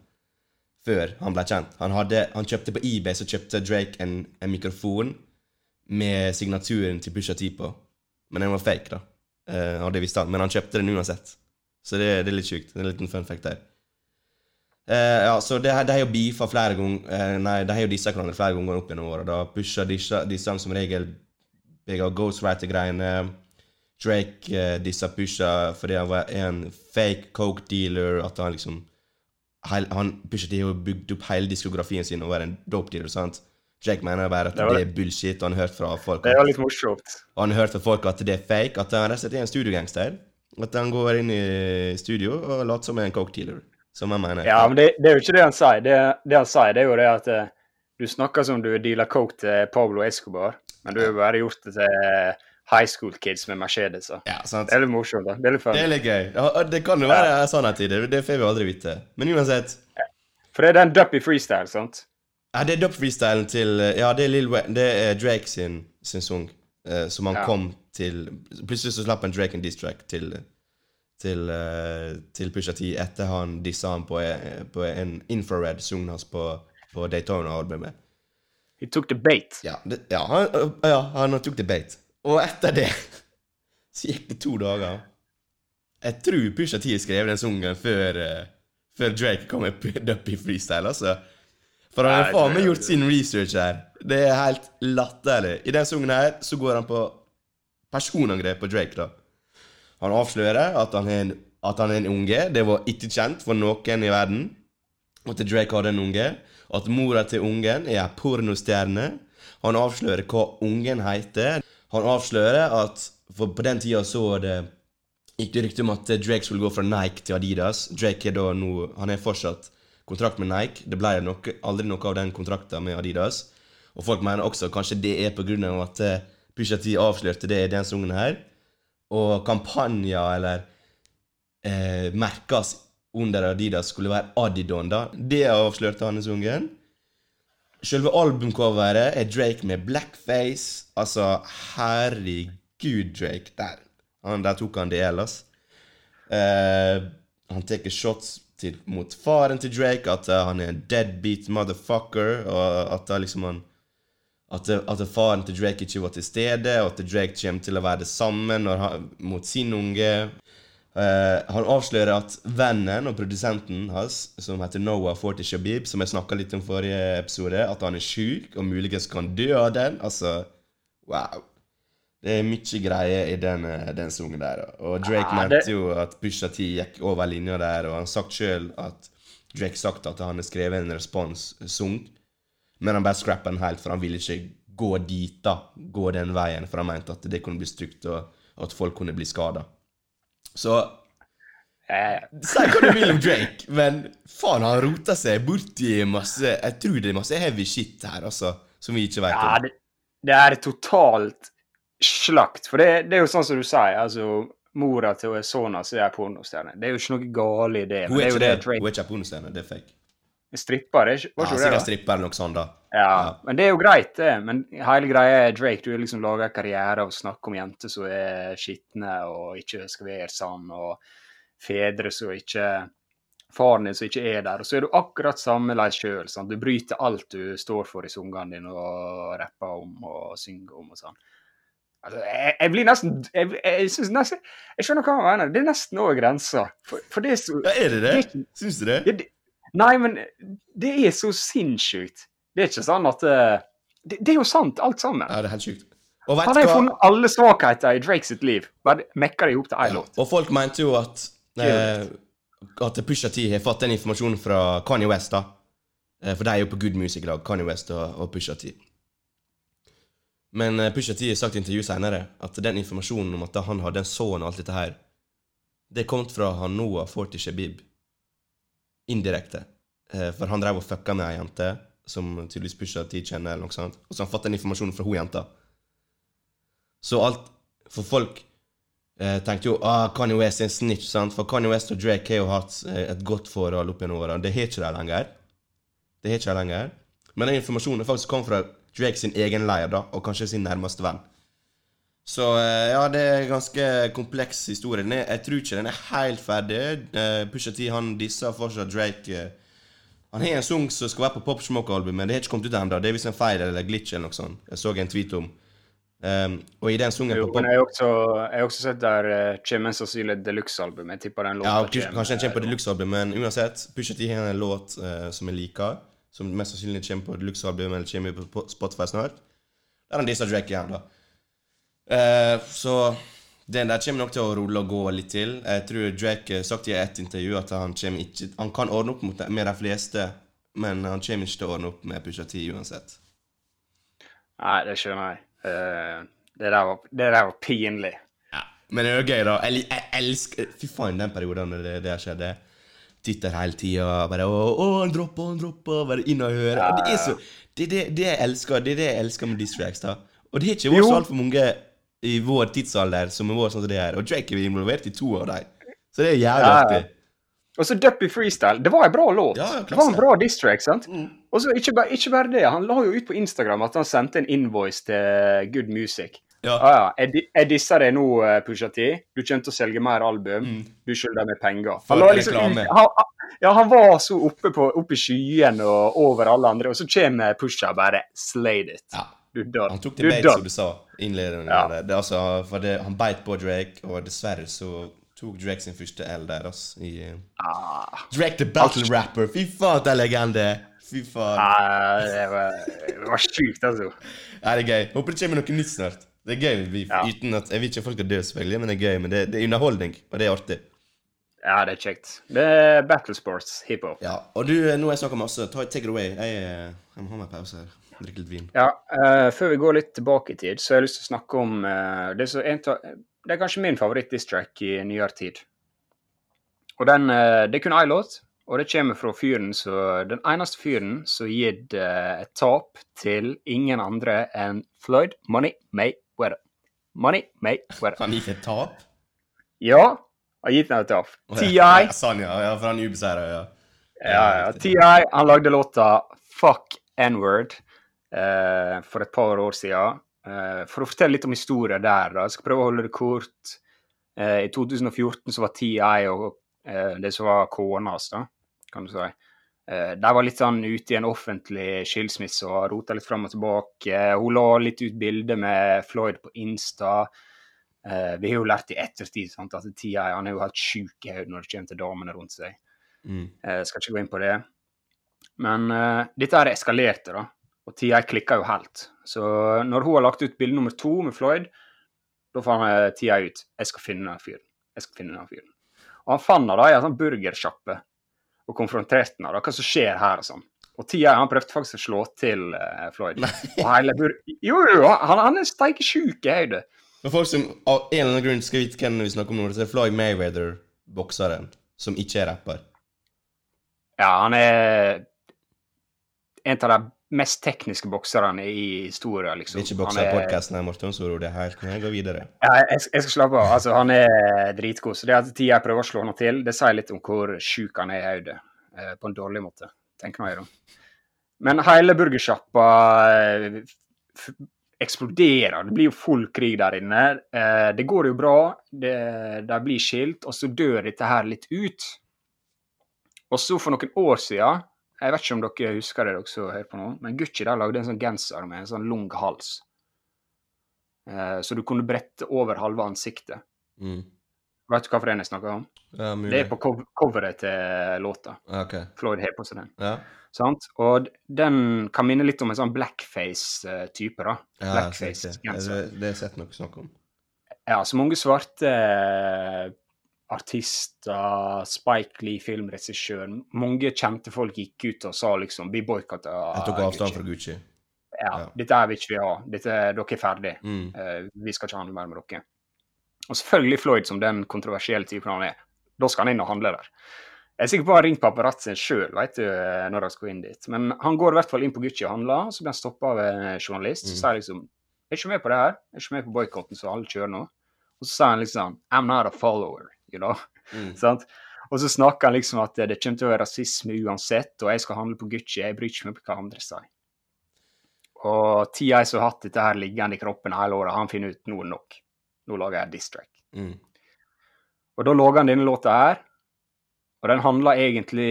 før han ble kjent. Han, hadde, han kjøpte på eBay så kjøpte Drake en, en mikrofon med signaturen til Pusha T på. Men den var fake, da. Eh, og det visste han. Men han kjøpte den uansett. Så det, det er litt sjukt. En liten fun fact der. Eh, ja, så det, har jo beefa flere ganger eh, Nei, de har jo dissa hverandre flere ganger opp gjennom åra. Pusha disse, disse som regel begge ghostwriter-greiene. Drake eh, dissa pusha fordi han var en fake coke dealer. At han liksom Han Pusha T har bygd opp hele diskografien sin og var en dope dealer. sant? Drake mener bare at Det det, er bullshit, han har hørt fra folk Det var litt morsomt. han har hørt fra folk at det er fake, at han rett og slett er en studiogangster. At han går inn i studio og later som en coke dealer. Som han mener. Ja, men det, det er jo ikke det han sier. Det, det han sier, det er jo det at eh, du snakker som du dealer coke til Pablo Escobar, men du har bare gjort det til high school kids med Mercedeser. Ja? Det er litt morsomt, da. Det er litt. Det er litt gøy. Ja, det kan jo være sannhet i det. Det får vi aldri vite. Men uansett For det er den Duppy freestyle, sant? Ja, Det er dub-freestylen til Ja, det er, Lil Wayne, det er Drake sin, sin sang Uh, som han Ja. kom til Plutselig så slapp han Drake en diss-track til til, uh, til Pusha T etter han dissa han på, eh, på en infrared-sang hans på, på Daytona-albumet. He took the bait. Ja, det, ja, han, ja, han tok det bait. Og etter det så gikk det to dager. Jeg tror Pusha T skrev den sangen før, uh, før Drake kom med i Freestyle, altså. For han har faen meg gjort sin research her. Det er helt latterlig. I den sangen her så går han på personangrep på Drake, da. Han avslører at han en, at han er en unge. Det var ikke kjent for noen i verden at Drake hadde en unge. At mora til ungen er ei pornostjerne. Han avslører hva ungen heter. Han avslører at for på den tida så det gikk det rykte om at Drake skulle gå fra Nike til Adidas. Drake er da nå Han er fortsatt kontrakt med Nike. Det ble nok, aldri noe av den kontrakten med Adidas. Og folk mener også kanskje det er av at eh, Pusha T avslørte det i den sangen her. Og kampanjer eller eh, merkes under Adidas skulle være Adidon, da. Det avslørte han i sangen. Selve albumcoveret er Drake med blackface. Altså, herregud, Drake. Der, han, der tok han det ellers. Eh, han tar shots til, mot faren til Drake, at uh, han er en deadbeat motherfucker, og at det liksom han at, at faren til Drake ikke var til stede, og at Drake kommer til å være det samme han, mot sin unge. Uh, han avslører at vennen og produsenten hans, som heter Noah Forty Shabib, som jeg snakka litt om forrige episode, at han er sjuk og muligens kan dø av den. Altså, wow. Det er mye greier i den, eh, den sangen der. Og Drake Ah, mente jo at Pusha T gikk over linja der, og han sagt sjøl at Drake sagt at han har skrevet en respons-sang, men han bare scrappa den helt, for han ville ikke gå dit, da. Gå den veien, for han mente at det kunne bli stygt, og at folk kunne bli skada. Så Eh, Si hva du vil om Drake, men faen, han rota seg borti masse Jeg tror det er masse heavy shit her, altså, som vi ikke vet ja, det, det er totalt slakt. For det, det er jo sånn som du sier, altså Mora til sønnen som er pornostjerne. Det er jo ikke noe galt i det. Hun er det er ikke det Hun er ikke pornostjerne, det er fake. stripper. Det er ikke, var Ja, det, da? stripper eller noe sånt, da. Ja, Ja. men det er jo greit, det. Men hele greia er Drake. Du har liksom laga karriere av å snakke om jenter som er skitne og ikke skal være sånn, og fedre som ikke Faren din som ikke er der. Og så er du akkurat samme leis sjøl. Du bryter alt du står for i sangene dine og rapper om og synger om og sånn. Altså, jeg, jeg blir nesten Jeg, jeg, jeg, nesten, jeg skjønner hva han mener. Det er nesten over grensa. For, for det er så Ja, er det det? Det Syns du det? ja, det, Nei, men det er så sinnssykt. Det er ikke sånn at eh, Det, det er jo sant, alt sammen. Ja, det er helt sjukt. Og vet Han har jo hva? funnet alle svakheter i Drake sitt liv. Bare mekka det hop til én Ja. låt. Og folk mente jo at eh, At Pusha T har fått den informasjonen fra Kanye West, da. Eh, for de er jo på Good Music i lag, Kanye West og, og Pusha T. Men eh, Pusha T har sagt i intervju senere at den informasjonen om at han hadde en sønn og alt dette her, det kom fra han Noah Forty Shabib. Indirekte. Eh, for han drev og fucka med ei jente som tydeligvis Pusha T kjenner, eller noe sånt. Og så han fått den informasjonen fra hun jenta. Så alt For folk eh, tenkte jo ah, Kanye West er en snitch, sant? For Kanye West og Drake har jo hatt eh, et godt forhold opp gjennom årene. Det har ikke de lenger. Det har ikke de lenger. Men den informasjonen faktisk kom fra Drake sin egen leir, da, og kanskje sin nærmeste venn. Så eh, ja, det er en ganske kompleks historie. Er, jeg tror ikke den er helt ferdig. Uh, Pusha T han disser fortsatt Drake. Eh, han har en sang som skal være på Pop Smoke-albumet. Det har ikke kommet ut ennå. Det er visst en feil eller glitch eller noe sånt. Jeg så en tweet om. Um, og i den sungen Jo, på men Pop jeg har også, jeg også sett der uh, kommer sannsynlig deluxe-album. Jeg tipper den låta Ja, kanskje den kommer på deluxe-album, men uansett. Pusha T har en låt uh, som jeg liker, som mest sannsynlig kommer på deluxe-album, eller kommer på Spotify snart. Der han disser Drake igjen, da. Uh, så den der kommer nok til å rulle og gå litt til. Jeg tror Drake har sagt i et intervju at han ikke Han kan ordne opp det, med de fleste, men han kommer ikke til å ordne opp med Pusha T uansett. Nei, det skjønner jeg. Uh, det, der var, det der var pinlig. Ja, Men det er jo gøy, da. Jeg, jeg elsker Fy faen, den perioden det, det skjedde. Titter hele tida. Bare å, å, han droppa, han droppa. Bare inn og høre. Ja. Det er så Det er det, det jeg elsker Det er det jeg elsker med distracts, da. Og det har ikke vært så altfor mange i vår tidsalder som har vært sånn som det her. Og Drake er involvert i to av dem. Så det er jævlig ja. artig. Og så Duppy Freestyle. Det var en bra låt. Ja, det var en bra distrack, sant? Og så ikke, bare- ikke bare det. Han la jo ut på Instagram at han sendte en invoice til Good Music. Ja. Ah, ja. Jeg, di- jeg disser deg nå, eh, Pusha T. Du kommer til å selge mer album. Mm. Du skylder meg penger. Han liksom han, ja, han var så oppe, på, oppe i skyene og over alle andre, og så kommer Pusha bare slayed it. Ja. Du dør. Han tok det beit, som du sa. innledende. Ja. det. altså, for det, han beit på Drake, og dessverre så tok Drake sin første L der, altså. I, eh, Ah, Drake the battle rapper. Fy faen, det er legende. Fy faen. ah, det var, det var sjukt, altså. Ja, det er gøy. Håper det kommer noe nytt snart. Det er gøy. Vi, Ja. at, Jeg vil ikke at folk skal dø, selvfølgelig, men det er gøy. Men det, det er underholdning, og det er artig. Ja, det er kjekt. Det er battle sports, hiphop. Ja, Og du, nå har jeg snakka masse. Ta, take it away. Jeg, eh, jeg må ha meg pause her. Drikke litt vin. Ja, uh, Før vi går litt tilbake i tid, så har jeg lyst til å snakke om uh, det en det er kanskje min favoritt-distrack i nyere tid. Og den, uh, det er kun én låt, og det kommer fra fyren så Den eneste fyren som gitt eh, et tap til ingen andre enn Floyd Money Mayweather. Money Mayweather. Han gikk et tap? Ja, han gikk et tap. TI Ja, sånn, ja. ja for han ubeseira, ja. Ja, ja. TI han lagde låta 'Fuck N-word' eh, for et par år siden. Eh, for å fortelle litt om historien der, da. Jeg skal prøve å holde det kort. Eh, I 2014 så var TI og eh, det som var kona hans, da, kan du si. Eh, de var litt sånn ute i en offentlig skilsmisse og rota litt fram og tilbake. Hun la litt ut bilder med Floyd på Insta. Eh, vi har jo lært i ettertid sant, at TI han er jo helt sjuk i hodet når det kommer til damene rundt seg. Mm. Jeg skal ikke gå inn på det. Men uh, dette her eskalerte, da. Og TI klikka jo helt. Så når hun har lagt ut bilde nummer to med Floyd, da fant tida TI ut jeg skal finne den fyren. Jeg skal finne den fyren. Og han fant henne da i en sånn burgersjappe og konfrontert henne. da, Hva som skjer her og sånn. Og TI han prøvde faktisk å slå til uh, Floyd. Og hele bur jo, jo, han, han er steikesjuk i. Men folk som av en eller annen grunn skal vite hvem vi snakker om nå, det er Floyd Mayweather, bokseren, som ikke er rapper. Ja, han er en av de mest tekniske bokserne i historien, liksom. ikke bokser i podkasten her, Morten, Soro. det er helt Kan jeg gå videre? Ja, jeg, jeg skal slappe av. Altså, han er dritgod. Så det at tida jeg prøver å slå han til, det sier litt om hvor sjuk han er i hodet. Eh, på en dårlig måte, Tenk meg om. Men hele burgersjappa eh, eksploderer. Det blir jo full krig der inne. Eh, det går jo bra. Det, de blir skilt, og så dør dette her litt ut. Og så for noen år siden Jeg vet ikke om dere husker det, dere som hører på nå, men Gucci der lagde en sånn genser med en sånn lang hals. Eh, så du kunne brette over halve ansiktet. Mm. Vet du hva for en jeg snakker om? Ja. Det er på cov coveret til låta. Okay. Ok. Floyd har på seg den. Ja. Sant? Og den kan minne litt om en sånn blackface-type, da. ja sett det. Blackface-genser. Det, har jeg sett noe snakk om. Ja, så mange svarte eh, artister, Spike Lee, filmregissør, mange kjente folk gikk ut og sa liksom Vi boikotter Jeg tok avstand fra Gucci. Ja, ja. dette her vil ikke vi ha. Dette, dere er ferdig. Mm. Uh, vi skal ikke handle mer med dere. Og selvfølgelig Floyd, som den kontroversielle typen han er. Da skal han inn og handle der. Jeg er sikker på han har ringt paparazzien sjøl når han skal inn dit. Men han går i hvert fall inn på Gucci og handler, så blir han stoppa av en journalist. Så Mm. sier han liksom Jeg er ikke med på det her. Jeg er ikke med på boikotten som alle kjører nå. Og så sier han liksom I'm not a follower, you know. Mm. Sant? Og så snakker han liksom at det kommer til å være rasisme uansett, og jeg skal handle på Gucci, jeg bryr ikke meg på hva andre sier. Og TI som har hatt dette her liggende i kroppen hele året, han finner ut nå er nok. Nå lager jeg diss-track. Mm. Og da lager han denne låta her, og den handler egentlig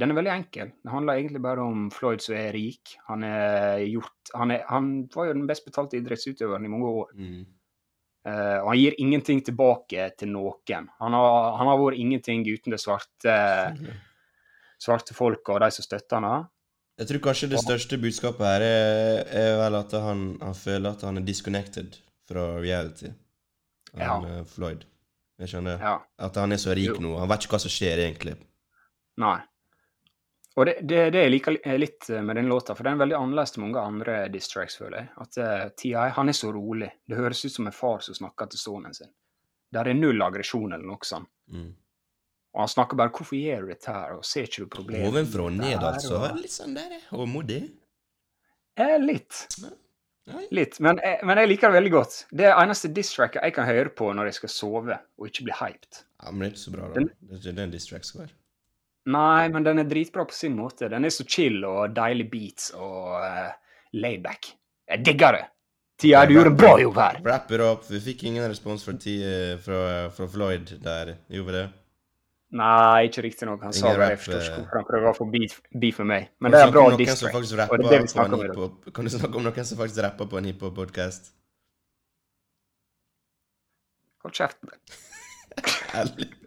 Den er veldig enkel. Den handler egentlig bare om Floyd som er rik. Han er gjort Han, er, han var jo den best betalte idrettsutøveren i mange år. Mm. Eh, og han gir ingenting tilbake til noen. Han har, han har vært ingenting uten det svarte, *laughs* svarte folket og de som støtter han. Jeg tror kanskje det største budskapet her er, er vel at han, han føler at han er disconnected fra reality. Han, ja. Floyd. Jeg skjønner. Ja. At han er så rik Jo. nå. Han vet ikke hva som skjer, egentlig. Nei. Og det, det, det jeg liker litt med den låta, for den er veldig annerledes til mange andre distracts, føler jeg. At uh, TI, han er så rolig. Det høres ut som en far som snakker til sønnen sin. Der er null aggresjon eller noe sånt. Mm. Og han snakker bare 'Hvorfor gjør du dette her?' og 'Ser ikke du problemet?' Ovenfra og ned, altså. Og- Litt sånn der, håndmodig. Eh, litt. Ja. Litt. Men, jeg- men jeg liker det veldig godt. Det er eneste distracket jeg kan høre på når jeg skal sove og ikke bli hyped. Ja, men det er ikke så bra, da. Den- Det er ikke det en distract skal være. Nei, men den er dritbra på sin måte. Den er så chill og deilig beats og uh, laidback. Jeg digger det. Tia, du gjorde en bra jobb her. Wrap it up. Vi fikk ingen respons fra, ti, fra, fra Floyd der. Gjorde vi det? Nei, ikke riktig nok. Han sa Ingen bare jeg ikke eh. han prøver å få beef, beef med meg. Men det er bra det det hiphop- Kan du snakke om noen som faktisk rapper på en hiphop-podkast? Hold kjeft. *laughs* Ærlig. Kan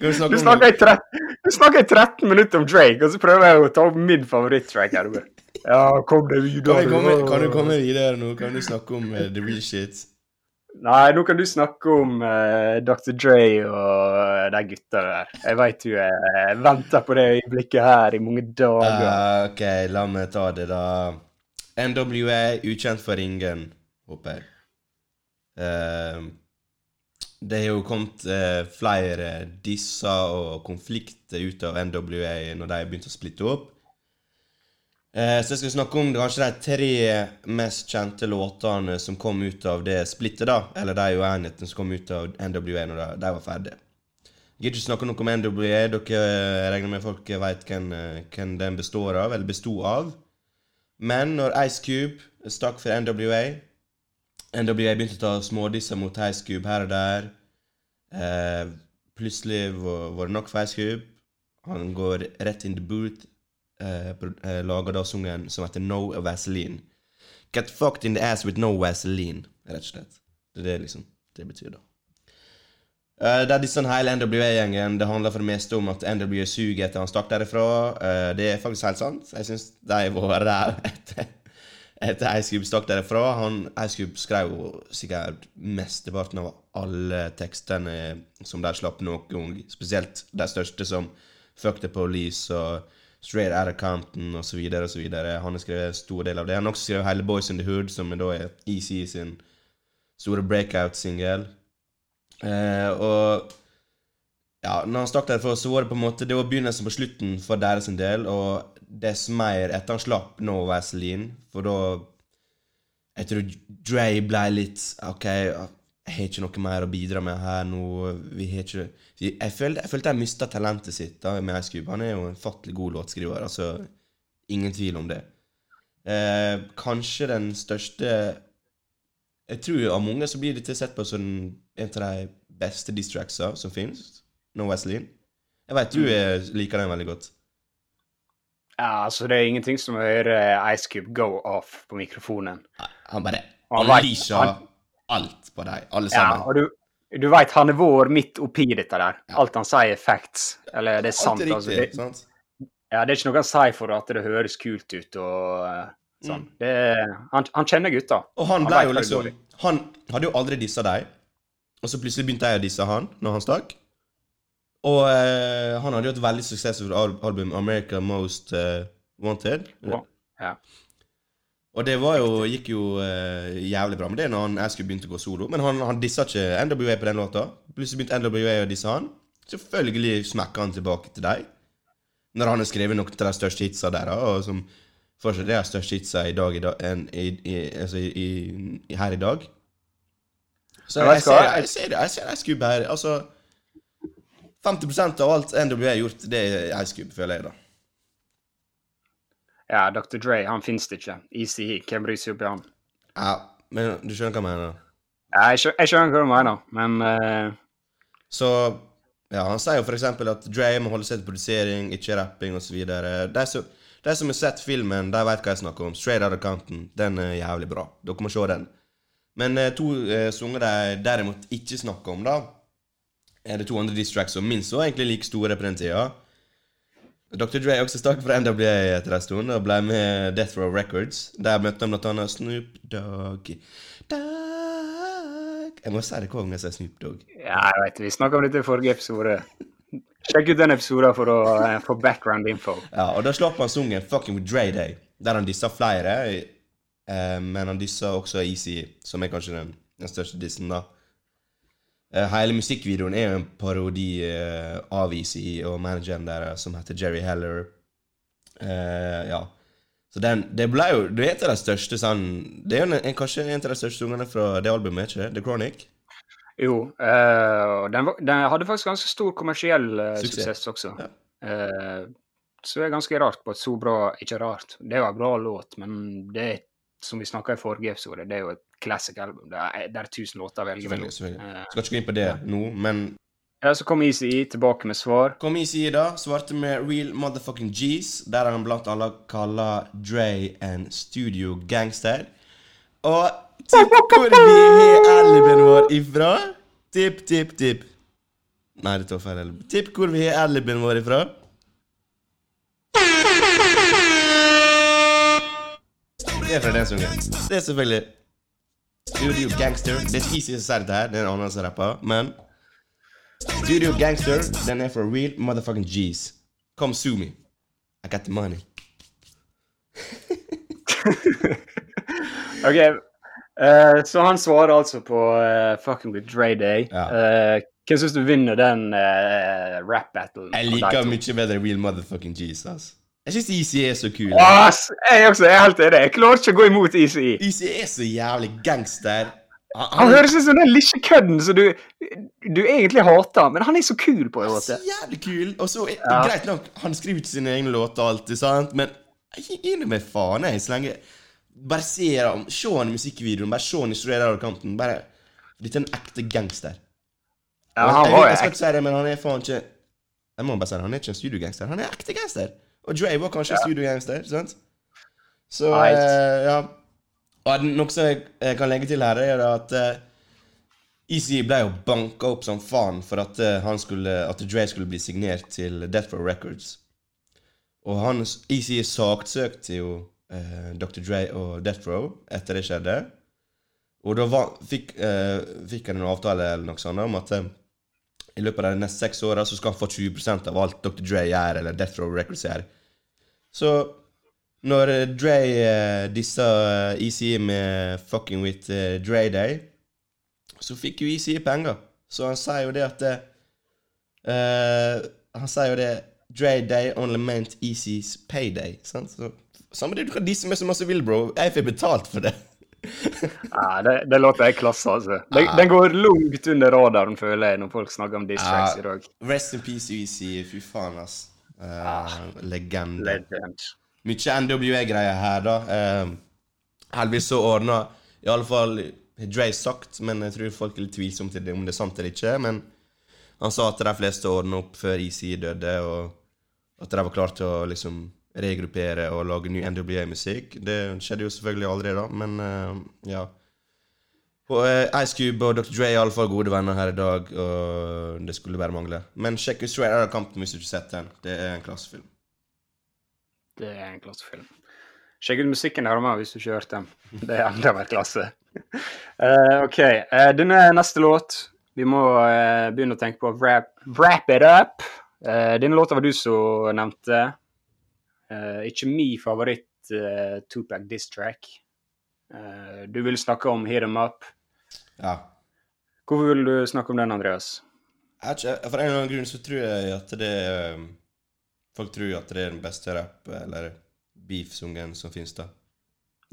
du snakke Du snakker, i 13, du snakker i 13 minutter om Drake, og så prøver jeg å ta opp min favoritt-track her. Ja, kom deg videre. Kan, komme, kan du komme videre nå? Kan du snakke om uh, the real shit? Nei, nå kan du snakke om uh, Dr. Dre og eh, de gutta der. Jeg veit du uh, venter på det øyeblikket her i mange dager. Uh, ok, la meg ta det, da. NWA, ukjent for ingen, håper jeg. Eh, det har jo kommet eh, flere disser og konflikter ut av NWA når de begynte å splitte opp. Eh, så jeg skal snakke om kanskje de tre mest kjente låtene som kom ut av det splittet, da. Eller de uenighetene som kom ut av NWA når de, var ferdige. Jeg gidder ikke snakke noe om NWA. Dere regner med folk vet hvem, eh, hvem den består av, eller besto av. Men når Ice Cube stakk for NWA NWA begynte å ta smådisser mot Heiskub her og der. Eh, plutselig var, det nok for Heiskub. Han går rett in the booth. Eh, eh, lager da sungen som heter No Vaseline. Get fucked in the ass with no Vaseline, rett og slett. Det er det liksom det betyr, da. Eh, det er disse hele NWA-gjengen. Det handler for det meste om at NWA suger etter han stakk derifra. Eh, det er faktisk helt sant. Jeg syns de var der etter, etter Ice stakk derifra. Han, Ice skrev jo sikkert mesteparten av alle tekstene som de slapp noen gang. Spesielt de største som Fuck the Police og Straight Outta Compton osv. osv. Han har skrevet en stor del av det. Han har også skrevet hele Boys in the Hood, som da er EC sin store breakout-singel. Eh, og ja, når han stakk derfra, så var det på en måte Det var begynnelsen på slutten for deres del, og dess mer etter han slapp No Vaseline, for da Jeg tror Dre ble litt OK, jeg har ikke noe mer å bidra med her nå. Vi har ikke Jeg følte jeg, følte jeg mista talentet sitt da med Ice Cube. Han er jo en fattelig god låtskriver, altså. Ingen tvil om det. Eh, kanskje den største Jeg tror av mange så blir dette sett på som en av de beste distracksa som finnes. No Vaseline. Jeg vet du eh, liker den veldig godt. Ja, altså Det er ingenting som å høre Ice Cube go off på mikrofonen. Han bare han- alt på deg, alle Ja, sammen. og du, du veit han er vår midt oppi dette der. Ja. Alt han sier, er facts. Eller det er sant. Alt altså. riktig, Det, sant? ja, det er ikke noe han sier for at det høres kult ut og eh, sånn. Mm. Det han, han kjenner gutta. Og han ble jo liksom. Han hadde jo aldri dissa deg, og så plutselig begynte jeg å disse han når han stakk. Og eh, han hadde jo et veldig suksessfullt al album, 'America Most eh, Wanted'. Ja. Ja. Og det var jo, gikk jo eh, jævlig bra med det når han jeg begynte å gå solo. Men han, han dissa ikke NWA på den låta. Plutselig begynte NWA å disse han. Selvfølgelig smekker han tilbake til deg. Når han har skrevet noen av de største hitsa der, og som fortsatt er de største hitsa i dag, i dag en, i, i, altså i, her i dag. Så jeg, jeg vet du ser, jeg ser ser, Jeg ser Ice Cube her. Altså 50% av alt NWA har gjort, det er Ice Cube, føler jeg, da. ja, Dr. Dre, han finnes det ikke. Easy He, hvem bryr seg i han? Ja, men du skjønner hva jeg mener? Ja, jeg, skjø- jeg skjønner hva du mener, men uh... Så ja, han sier jo eksempel at Dre må holde seg til produsering, ikke rapping osv. De, som- de som har sett filmen, de vet hva jeg snakker om. Straight Out of Compton. Den er jævlig bra. Dere må se den. Men eh, to eh, sanger de derimot ikke snakker om, da, er det to andre distracts som minst var egentlig like store på den tida. Dr. Dre også stakk fra NWA etter en stund og ble med Death Row Records. Der møtte han annet Snoop Dogg Dogg Jeg må si det hver gang jeg sier Snoop Dogg. ja, jeg vet, vi snakka om dette i forrige episode. Sjekk ut den episoden for å uh, få background info. Ja, og da slapp han sungen 'Fucking with Dre Day', der han dissa flere, Uh, men han dissa også Easy, som er kanskje den, den største dissen, da. Eh, hele musikkvideoen er jo en parodi eh, av Easy og manageren der, eh, som heter Jerry Heller. Uh, ja. Så den, det ble jo Det er et av de største sånn Det er en, en, kanskje en av de største sangene fra det albumet, ikke det? The Chronic? Jo, Uh, den, den hadde faktisk ganske stor kommersiell uh, Suksess. også. Ja. Så det er ganske rart på et så bra Ikke rart, det er jo en bra låt, men det er, som vi snakka i forrige episode, det er jo et classic album. Det er, det er tusen låter å velge mellom. selvfølgelig. Eh, Skal ikke gå inn på det nå, men ja, så kom Easy tilbake med svar. Kom i da, svarte med Real Motherfucking G's, der han blant alle kaller Dre en studio gangster. Og tipp hvor vi har alibien vår ifra? Tipp, tipp, tipp. Nei, det tar feil. Tipp hvor vi har alibien vår ifra? Det er fra den sangen. Det er selvfølgelig Studio Gangster. Det er ikke som sier dette her, det er en annen som rapper, men Studio Gangster, den er for real motherfucking G's. Come sue me. I got the money. *laughs* OK, uh, så han svarer altså på uh, 'Fucking with Dre Day'. Ja. Uh, hvem syns du vinner den uh, rap-battlen? Jeg liker mye bedre Real Motherfucking G's, ass. Jeg syns Easy er så kul. Ass, jeg også er helt enig. Jeg klarer ikke å gå imot Easy. Easy er så jævlig gangster. Han, Han høres ut som den lille kødden som du, du egentlig hater, men han er så kul på en måte. så jævlig kul. Og så Ja. Greit nok, han skriver ikke sine egne låter alltid, sant, men jeg gir meg faen, jeg, så lenge Bare se han, se han i musikkvideoen, bare se han i Straight Compton. Bare Dette er en ekte gangster. Ja, han jeg, var jeg, jo jeg skal ikke si det, men han er faen ikke Jeg må bare si det, han er ikke en studiogangster. Han er ekte gangster. Og Dre var kanskje en studiogangster, sant? Så eh, ja. Og noe som jeg, jeg kan legge til her, er at uh, Easy ble jo banka opp som faen for at, uh, han skulle, at Dre skulle bli signert til Death Row Records. Og han, Easy saksøkte jo uh, Dr. Dre og Death Row etter det skjedde. Og da var, fikk, uh, fikk han en avtale eller noe sånt om at eh, i løpet av de neste seks åra så skal han få 20% av alt Dr. Dre gjør, eller Death Row Records gjør. Så når eh, Dre eh, dissa ECE Easy med 'Fucking with eh, Dre Day', så fikk jo Easy penger. Så han sier jo det at eh, eh, Han sier jo det Dre Day only meant Easys payday. Sant? Så, samme det, du kan disse med så masse vil, bro. Jeg får betalt for det. Ja, *laughs* det, det låter jeg klasse, altså. Den, Ja. den går langt under radaren, føler jeg, når folk snakker om diss tracks i dag. Rest in peace, Easy. Fy faen, ass. Eh, legende. Legend. Mye NWA-greier her, da. Uh, heldigvis så ordna Iallfall Dre sagt, men jeg tror folk er litt tvilsomme til det, om det er sant eller ikke. Men han sa at de fleste ordna opp før ICI døde, og at de var klare til å liksom regruppere og lage ny NWA-musikk. Det skjedde jo selvfølgelig aldri, da, men uh, ja. Eh, Ice Cube og Dr. Dre er iallfall gode venner her i dag, og det skulle bare mangle. Men sjekk ut Straight Out Compton hvis du ikke har sett den. Det er en klassefilm. Det er en klassefilm. Sjekk ut musikken der med hvis du ikke har hørt den. Det er enda mer klasse. uh, *laughs* OK. Uh, denne neste låt Vi må uh, begynne å tenke på wrap, wrap it up. Denne låta var du som nevnte. Ikke min favoritt Tupac diss track. Du vil snakke om Hit 'em Up. Ja. Hvorfor vil du snakke om den, Andreas? Ikke, For en eller annen grunn så tror jeg at det er Folk tror at det er den beste rap- eller beef-sungen som finnes da.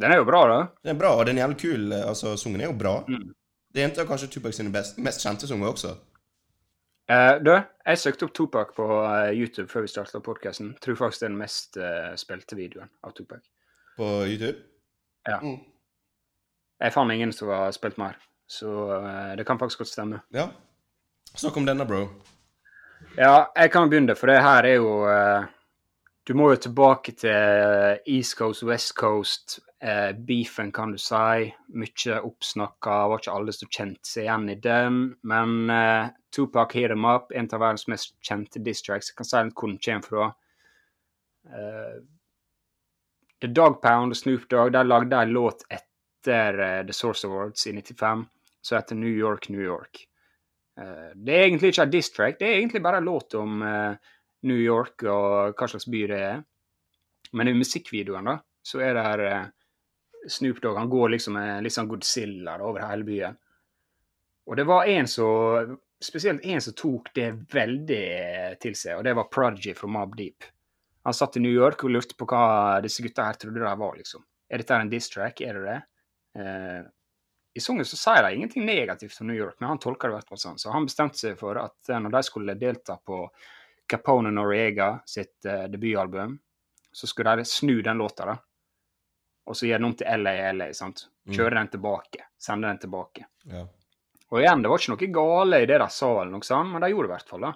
Den er jo bra, da. Den er bra, og den er jævlig kul. Altså, Sungen er jo bra. Mm. Det er en av kanskje Tupac sine best, mest kjente sanger også. Uh, du, jeg søkte opp Tupac på uh, YouTube før vi starta podkasten. Tror faktisk det er den mest uh, spilte videoen av Tupac. På YouTube. Ja. Mm. Jeg fant ingen som har spilt mer, så eh, det kan faktisk godt stemme. Ja. Snakk om denne, bro. Ja, jeg kan begynne, for det her er jo eh, Du må jo tilbake til eh, East Coast, West Coast, beefen, kan du si. Mye oppsnakka, var ikke alle som kjente seg igjen i den. Men uh, Tupac Hit Them Up, en av verdens mest kjente diss tracks. Jeg kan si litt hvor den kommer fra. Uh, The Dog Pound og Snoop Dogg de lagde en låt etter The Source Awards i 95 som heter New York, New York. Eh, det er egentlig ikke en diss track, det er egentlig bare en låt om eh, New York og hva slags by det er. Men i musikkvideoen da, så er det her Snoop Dogg han går liksom litt sånn Godzilla over hele byen. Og det var en som Spesielt en som tok det veldig eh, til seg, og det var Prodigy fra Mob Deep. Han satt i New York og lurte på hva disse gutta her trodde de var, liksom. Er dette en diss track? Er det det? I sangen så sier de ingenting negativt om New York, men han tolker det i hvert fall sånn. Så han bestemte seg for at eh, når de skulle delta på Capone Noriega sitt uh, debutalbum, så skulle de snu den låta, da. Og så gjøre den om til LA LA, sant. Kjøre den tilbake. Sende den tilbake. Ja. Og igjen, det var ikke noe gale i det de sa, eller noe sånt, men de gjorde det i hvert fall. da.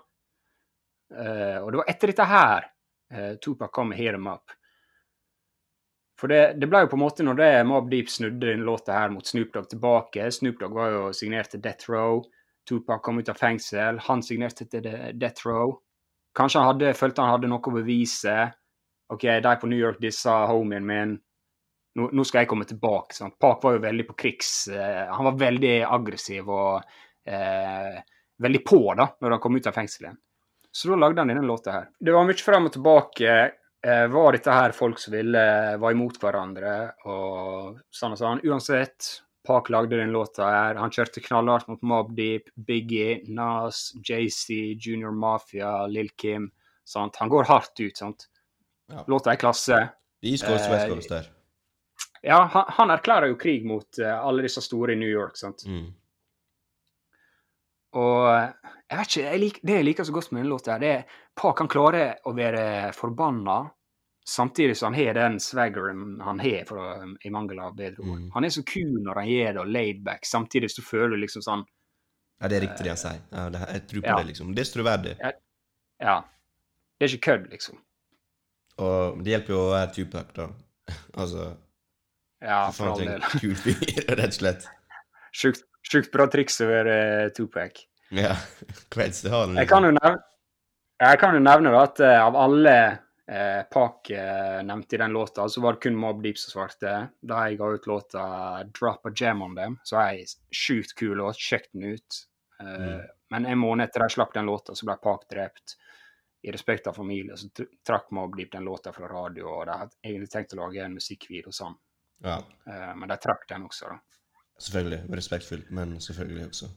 Uh, og det var etter dette her uh, Tupac kom med Hear Them Up'. For det, det ble jo på en måte, når det Mob Deep snudde denne låta her mot Snoop Dogg tilbake Snoop Dogg var jo signert til Death Row. Tupac kom ut av fengsel. Han signerte til Death Row. Kanskje han hadde, følte han hadde noe å bevise. OK, de på New York dissa homien min. Nå, nå skal jeg komme tilbake. Sant? Park var jo veldig på krigs... eh, han var veldig aggressiv og eh, veldig på da, når han kom ut av fengselet. Så da lagde han denne låta her. Det var mye fram og tilbake. Eh, var dette her folk som ville var imot hverandre og sånn og sånn? Uansett, Park lagde den låta her. Han kjørte knallhardt mot Mob Deep, Biggie, Nas, JC, Junior Mafia, Lill Kim. Sant? Han går hardt ut. sant? Ja. Låta er klasse. East Coast, Eh, West Coast der. Ja, han, han erklærer jo krig mot eh, alle disse store i New York. sant? Mm. Og eh, jeg vet ikke, jeg lik, det jeg liker så godt med denne låta, det er Park kan klare å være forbanna, samtidig som han har den swaggeren han har, for i mangel av bedre ord. Mm. Han er så kul når han gjør det, og laid back, samtidig så føler du liksom sånn Ja, det er riktig det han sier. Ja, det, jeg tror på Ja. det, liksom. Det er troverdig. Ja. Det er ikke kødd, liksom. Og det hjelper jo å være Tupac, da. *laughs* altså Ja, for all del. Kul fyr, *laughs* rett og slett. Sjukt, sjukt bra triks over eh, Tupac. Ja. Creds til han. Jeg kan jo nevne, jeg kan jo nevne da at eh, av alle eh, Park eh, nevnte i den låta, så var det kun Mob Deep som svarte. Da jeg ga ut låta 'Drop a Jam on Them', så er ei sjukt kul låt. Sjekk den ut. Eh, Mm. Men en måned etter de slapp den låta, så ble Park drept. I respekt av familie så trakk Mob Deep den låta fra radio, og de hadde egentlig tenkt å lage en musikkvideo sammen. Ja, Eh, men de trakk den også, da. Selvfølgelig. Respektfullt, men selvfølgelig også.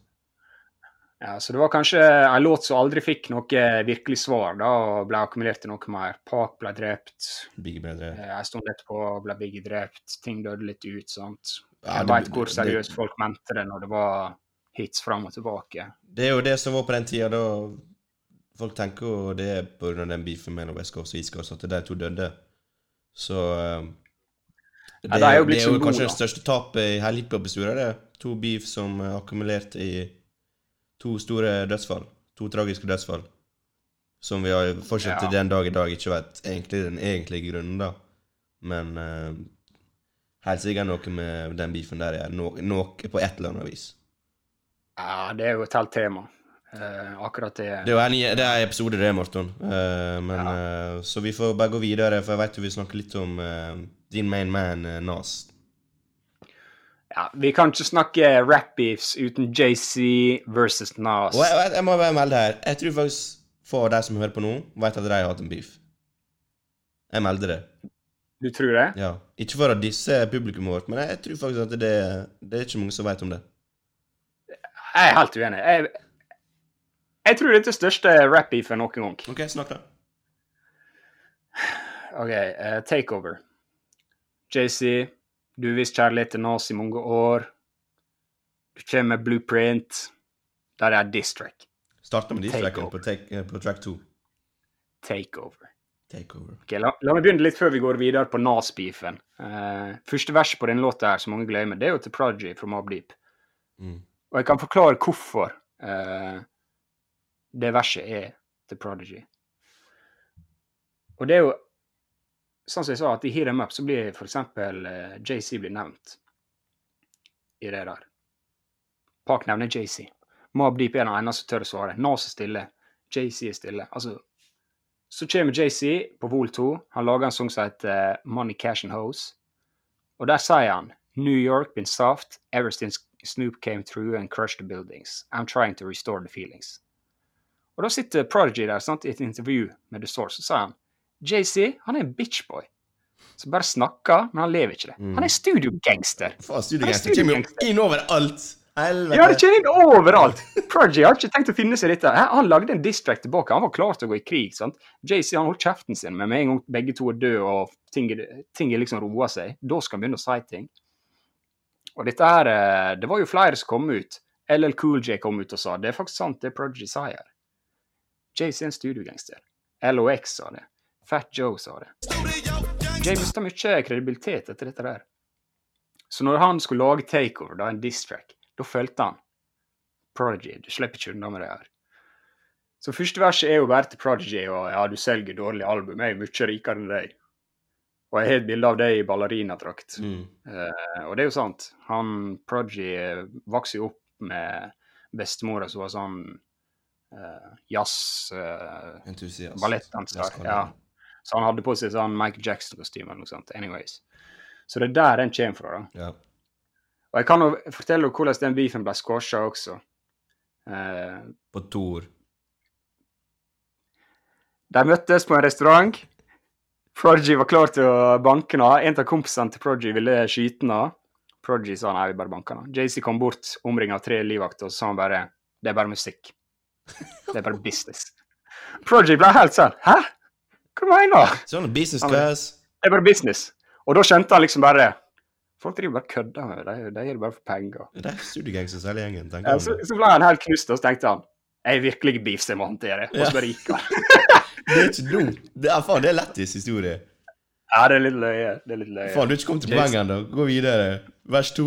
Ja, Så det var kanskje en låt som aldri fikk noe virkelig svar, da, og ble akkumulert til noe mer. Park ble drept, Biggie ble drept. en stund etterpå ble Biggie drept, ting døde litt ut, sant. Ja, Jeg veit hvor det- seriøst folk mente det når det var hits fram og tilbake. Det er jo det som var på den tida da Folk tenker jo det er av den beefen mellom West Coast og East Coast at de to døde. Så eh, det, Ja, det er jo det er jo kanskje det største tapet i hele hiphop-historien. To beef som er akkumulert i to store dødsfall. To tragiske dødsfall. Som vi har fortsatt til Ja. den dag i dag ikke vet egentlig den egentlige grunnen, da. Men uh, helt sikkert noe med den beefen der er noe, noe på et eller annet vis. Ja, det er jo et helt tema. Eh, akkurat det. Det er jo en, det er en episode, det, Morten. Uh, men, eh, så vi får bare gå videre, for jeg vet jo vi snakker litt om eh, din main man, eh, Nas. Ja, vi kan ikke snakke rap beefs uten JC versus Nas. Og jeg, jeg, jeg må bare melde her, jeg tror faktisk for de som hører på nå, vet at de har hatt en beef. Jeg melder det. Du tror det? ja. Ikke for å disse publikummet vårt, men jeg, jeg tror faktisk at det, det er ikke mange som vet om det. Jeg er helt uenig. Jeg, jeg tror dette er største rap-beefen noen gang. OK, snakk, da. OK, uh, takeover. JC, du har vist kjærlighet til Nas i mange år. Du kommer med blueprint. Der er diss-track. Starter med Take på, take, eh, på track 2. Takeover. Takeover. Ok, la, la meg begynne litt før vi går videre på Nas-beefen. Uh, første verset på denne låta her, som mange glemmer, det er jo til Prodigy fra Mob Deep. Mm. Og jeg kan forklare hvorfor eh, det verset er til Prodigy. Og det er jo sånn som jeg sa, at i Heat Em Up så blir f.eks. Uh, JC blir nevnt i det der. Park nevner JC. Mob Deep er den eneste som tør å svare. Nas er stille. JC er stille. Altså, så kommer JC på Vol 2. Han lager en sang som heter uh, Money, Cash and Hose. Og der sier han New York been soft ever since Snoop came through and crushed the buildings. I'm trying to restore the feelings. Og da sitter Prodigy der sant, i et intervju med The Source, og sier han JC han er en bitchboy. Som bare snakker, men han lever ikke det. Mm. Han er studiogangster. Studiogangster er kommer jo inn overalt! Helvete! Ja, det kommer inn overalt! Prodigy har ikke tenkt å finne seg dette. Han lagde en distract tilbake. Han var klar til å gå i krig. sant? JC han holdt kjeften sin, men med en gang begge to er døde og ting, ting liksom roer seg, da skal han begynne å si ting. Og dette her, eh, Det var jo flere som kom ut. LL Cool J kom ut og sa det er faktisk sant, det Prodigy sier. JC er en studiogangster. LOX sa det. Fat Joe sa det. Jay mista mye kredibilitet etter dette der. Så når han skulle lage Takeover, da en diss-track, da følte han Prodigy, du slipper ikke unna med det her. Så første verset er jo bare til Prodigy, og ja, du selger dårlig album, jeg er mye rikere enn deg. Og jeg har et bilde av deg i ballerinadrakt. Mm. Uh, og det er jo sant. Han Prodigy eh, vokste jo opp med bestemora som var sånn uh, jazz... Uh, Entusiast. ballettdanser. Jazzkanon. Ja. Så han hadde på seg sånn Mike Jackson-kostyme eller noe sånt. Anyways. Så det er der den kommer fra. da. Ja. Og jeg kan jo fortelle hvordan den beefen ble squasha også. Uh, På to ord. de møttes på en restaurant. Prodigy var klar til å banke henne. En av kompisene til Prodigy ville skyte henne. Prodigy sa nei, vi bare han. JC kom bort, omringa av tre livvakter, og så sa han bare Det er bare musikk. *laughs* Det er bare business. Project ble helt sånn Hæ? Hva mener du? *laughs* Sånn business Han- class. Det er bare business. Og da skjønte han liksom bare Folk driver bare kødder med det. De, gjør det bare for penger. Det er studiegangsters hele gjengen, tenker Ja, så, så ble han helt knust, og så tenkte han Jeg er virkelig beefs jeg må håndtere. Og så bare gikk han. *laughs* Det er ikke dumt. Det er, faen, det er lættis historie. Ja, det er litt løye. Det er litt løye. Faen, du er ikke kommet til poenget ennå. Gå videre. Vers to.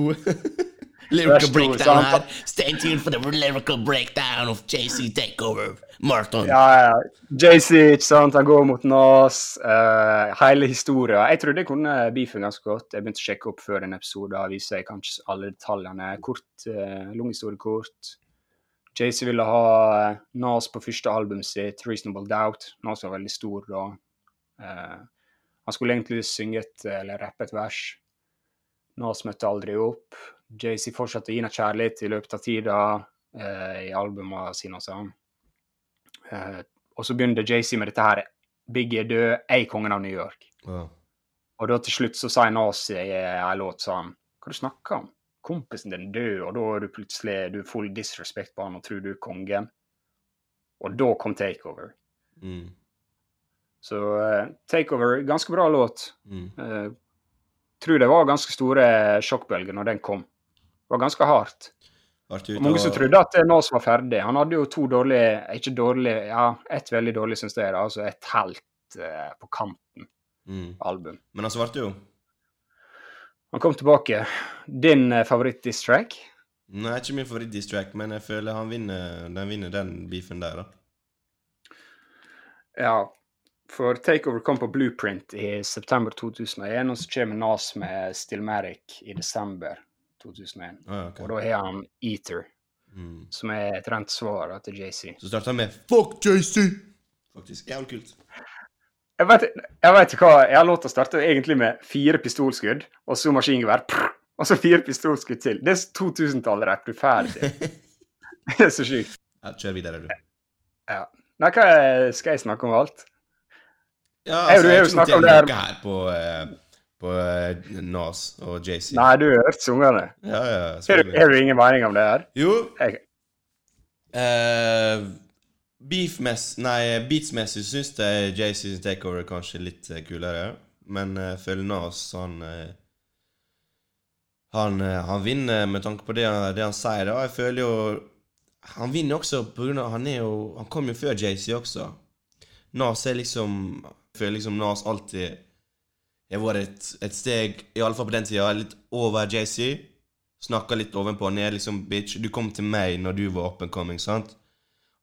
Lyrical breakdown her. Stay tuned for the lyrical breakdown of JC Takeover. Martin. Ja, ja. JC, ikke sant, han går mot Nas. Uh, hele historien. Jeg trodde jeg kunne beefen ganske godt. Jeg begynte å sjekke opp før en episode. og viser jeg kanskje alle detaljene. Kort, uh, lang historie kort. JC ville ha eh, Nas på første albumet sitt, 'Reasonable Doubt'. Nas var veldig stor da. Uh, han skulle egentlig synge et, eller rappe et vers. Nas møtte aldri opp. JC fortsatte å gi henne kjærlighet i løpet av tida eh, i albumene sine og sånn. Eh, og så begynner JC med dette her. Biggie er død, jeg er kongen av New York. Ja. Og da til slutt så sier Nazi i en låt sånn Hva du snakker om? Kompisen din død, og da er du plutselig du er full disrespect på han og tror du er kongen. Og da kom Takeover. Mm. Så uh, Takeover, ganske bra låt. Mm. Uh, tror det var ganske store sjokkbølger når den kom. Det var ganske hardt. Og Mange som trodde at eh, Nas var ferdig. Han hadde jo to dårlige Ikke dårlige, ja, ett veldig dårlig, syns jeg. Altså et helt uh, på kanten mm. album. Men han svarte jo. Han kom tilbake. Din uh, favoritt-diss track? Nei, ikke min favoritt-distrack, men jeg føler han vinner den, vinner den beefen der, da. Ja, for Takeover kom på Blueprint i september 2001, og så kommer Nas med Stillmatic i desember 2001. Ah, okay. Og da har han Eater, mm. som er et rent svar til JC. Så starter han med 'Fuck JC'! Faktisk. Jævlig kult. Jeg vet, jeg vet hva, jeg har låta starte egentlig med fire pistolskudd, og så maskingevær, og så fire pistolskudd til. Det er 2000-tallet-rapp du er ferdig. *laughs* Det er så sjukt. Ja, kjør videre, du. Ja. Nei, hva skal jeg snakke om alt? Ja, Jeg- altså, jeg jo har ikke snakket om notert det noe her på, eh, på eh, Nas og JC. Nei, du har hørt sangene. Ja, ja, Har du, har du ingen mening om det her? Jo, Jeg, Uh, beatsmessig syns jeg JCs takeover er kanskje litt eh, kulere. Men uh, føler Nas, han uh, han, uh, han vinner med tanke på det, han- det han sier. da. Jeg føler jo Han vinner også på grunn av Han er jo Han kom jo før JC også. Nas er liksom Jeg føler liksom Nas alltid har vært et, et steg, iallfall på den tida, litt over JC. Snakka litt ovenpå og ned. liksom, Bitch, du kom til meg når du var up and coming, sant?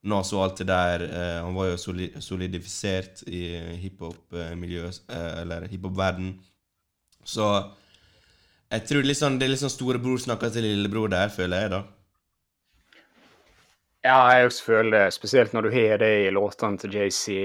Nas og alt det der eh, Han var jo soli solidifisert i hiphop-miljøet, eh, eller hiphop-verden. Så jeg tror liksom, det er liksom storebror snakker til lillebror der, føler jeg, da. ja, jeg også føler det, spesielt når du har det i låtene til JC.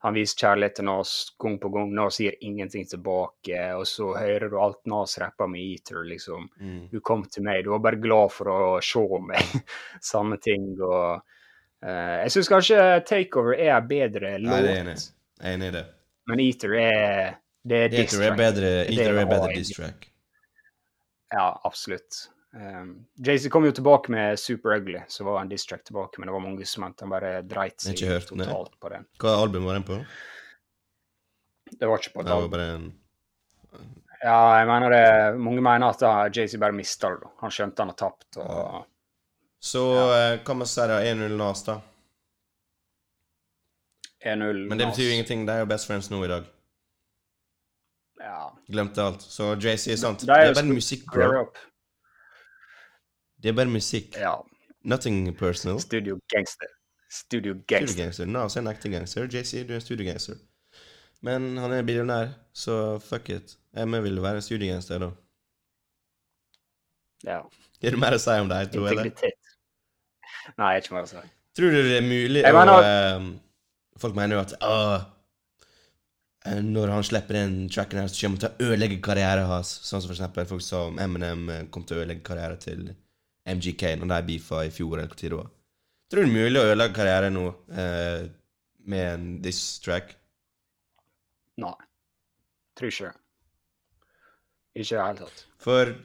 Han viser kjærlighet til Nas gang på gang. Nas sier ingenting tilbake. Og så hører du alt Nas rapper med Eater, liksom. Mm. Du kom til meg, du var bare glad for å se meg. *laughs* Samme ting. og uh, Jeg syns kanskje Takeover er en bedre låt, Nei, det er enig. Jeg er enig i det. men Eater er det er diss Eater er track. er Eater er bedre diss track. Ja, absolutt. Um, Jay-Z kom jo tilbake med Super Ugly, så var en diss track tilbake, men det var mange som mente han bare dreit seg hørt totalt nei. på den. Hva album var den på? Det var ikke på Det et var album. en Ja, jeg mener det Mange mener at Jay-Z bare mista det. Han skjønte han har tapt. og... Så ja. hva med Serra 1-0 Nas, da. 1-0 Men det betyr jo ingenting. De er jo best friends nå i dag. Ja. Glemte alt. Så JC er sant. Det Det er er bare musikk, bro. Det er bare musikk. Ja. Nothing personal. Studio Gangster. Studio Gangster. No, så er en ekte gangster. JC, du er en studiogangster. Men han er billionær, så fuck it. Jeg vil være en studiogangster, da. Ja. Er det mer å si om de to, eller? Integritet. Nei, ikke mer å si. Tror du det er mulig å eh, Folk mener jo at «Åh, eh, når han slipper den tracken her, så kommer han til å ødelegge karrieren hans. Sånn som for eksempel folk sa om Eminem eh, kom til å ødelegge karrieren til MGK når de beefa i fjor, eller hvor tid det var. Tror du det er mulig å ødelegge karrieren nå eh, med en diss track? Nei. Tror ikke det. Ikke i det hele tatt. For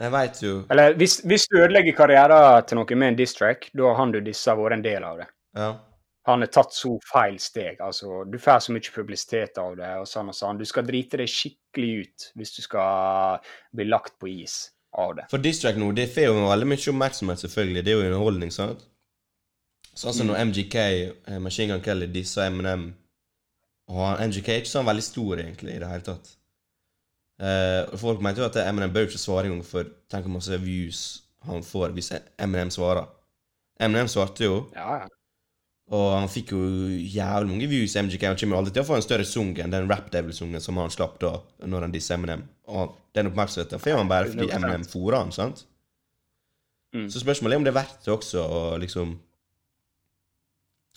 Jeg veit jo Eller hvis, hvis du ødelegger karrieren til noen med en diss-track, da har han du dissa vært en del av det. Ja. Han har tatt så feil steg. altså Du får så mye publisitet av det. og sånn og sånn. Du skal drite deg skikkelig ut hvis du skal bli lagt på is av det. For Distract nå, det får jo veldig mye oppmerksomhet, selvfølgelig. Det er jo underholdning, sant? Sånn som når MGK, eh, Machine Gun Kelly, disse MNM Og MGK er ikke sånn veldig stor, egentlig, i det hele tatt. Uh, folk mente jo at MNM bør ikke svare engang, for tenk hvor masse views han får hvis MNM svarer. MNM svarte jo, Ja, ja. Og han fikk jo jævlig mange views. MGK Han kommer aldri til å få en større sang enn den Rap Devil-sungen som han slapp da, når han disser Eminem. Og den oppmerksomheten får han bare fordi 100%. Eminem fôrer han, sant? Mm. Så spørsmålet er om det er verdt det også å liksom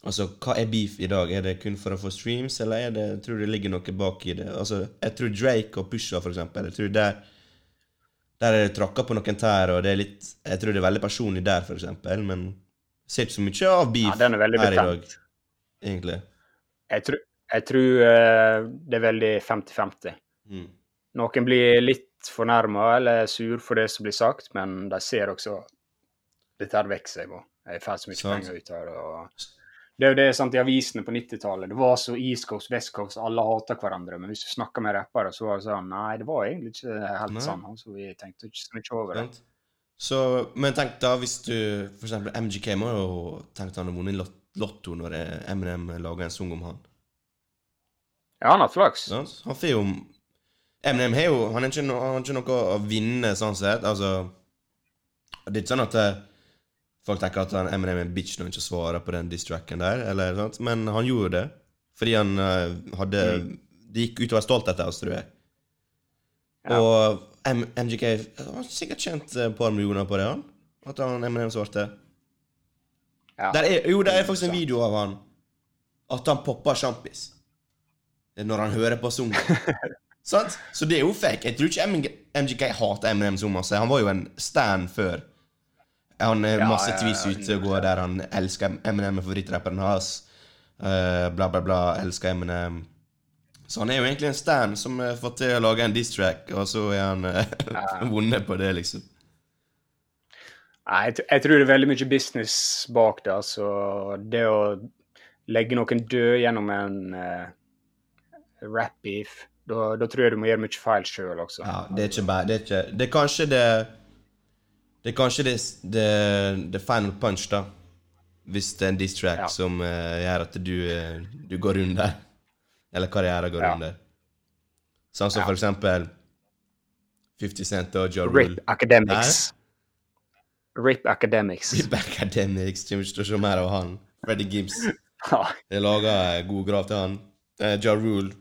Altså, hva er beef i dag? Er det kun for å få streams, eller er det, tror du det ligger noe bak i det? Altså, jeg tror Drake og Pusha, for eksempel, jeg tror der Der er det tråkka på noen tær, og det er litt Jeg tror det er veldig personlig der, for eksempel, men ser ikke så mye av beef ja, den er veldig her i dag, egentlig. Jeg, tror- jeg tror eh, det er veldig 50-50. Mm. Noen blir litt fornærma eller sur for det som blir sagt, men de ser også dette her vokser jeg på. Jeg får så mye Sant. penger ut av det. og det er jo det sant, i avisene på 90-tallet. Det var så East Coast, West Coast, alle hata hverandre. Men hvis du snakka med rappere, så var det sånn Nei, det var egentlig ikke helt Nei. sånn. Altså, vi tenkte ikke så mye over det. Sant? Så, men tenk da hvis du For eksempel MGK må jo tenkt han har vunnet lot Lotto når eh, Eminem lager en sang om han. Ja, han har flaks. Ja, Han får jo Eminem har jo Han har ikke, ikke noe å vinne, sånn sett. Altså Det er ikke sånn at eh, folk tenker at han, Eminem er en bitch når han ikke svarer på den diss-tracken der, eller sånt, men han gjorde det. Fordi han eh, hadde Det gikk utover stoltheten hans, tror jeg. Ja. Og M MGK har sikkert tjent et par millioner på det, han. At han Eminem svarte. Ja. Er, jo, det er faktisk en video av han At han popper sjampis når han hører på sangen. *laughs* Sant? Så det er jo fake. Jeg tror ikke MG MGK hater Eminem så masse. Han var jo en stand før. Han er Ja, masse ja, tweets ja, ute og går der han elsker Eminem er favorittrapperen hans. Uh, bla, bla, bla. Elsker Eminem. Så han er jo egentlig en stand som har fått til å lage en diss-track, og så er han uh, *laughs* vunnet på det, liksom. Nei, jeg, jeg tror det er veldig mye business bak det. Altså, det å legge noen død gjennom en uh, rap-beef, da, da tror jeg du må gjøre mye feil sjøl også. Ja, det er ikke bare Det er, ikke, det er kanskje det Det er kanskje det, det, det final punch, da. Hvis det er en diss-track Ja. som uh, gjør at du, uh, du går under. Eller karriere går Ja. under. Sånn som Ja. for eksempel 50 Cent og Joe Rip Rule. Academics. Rip Academics. Rip Academics kommer ikke til å se mer av han. Freddie Gibbs. Jeg laga god grav til han. Uh, ja Rule.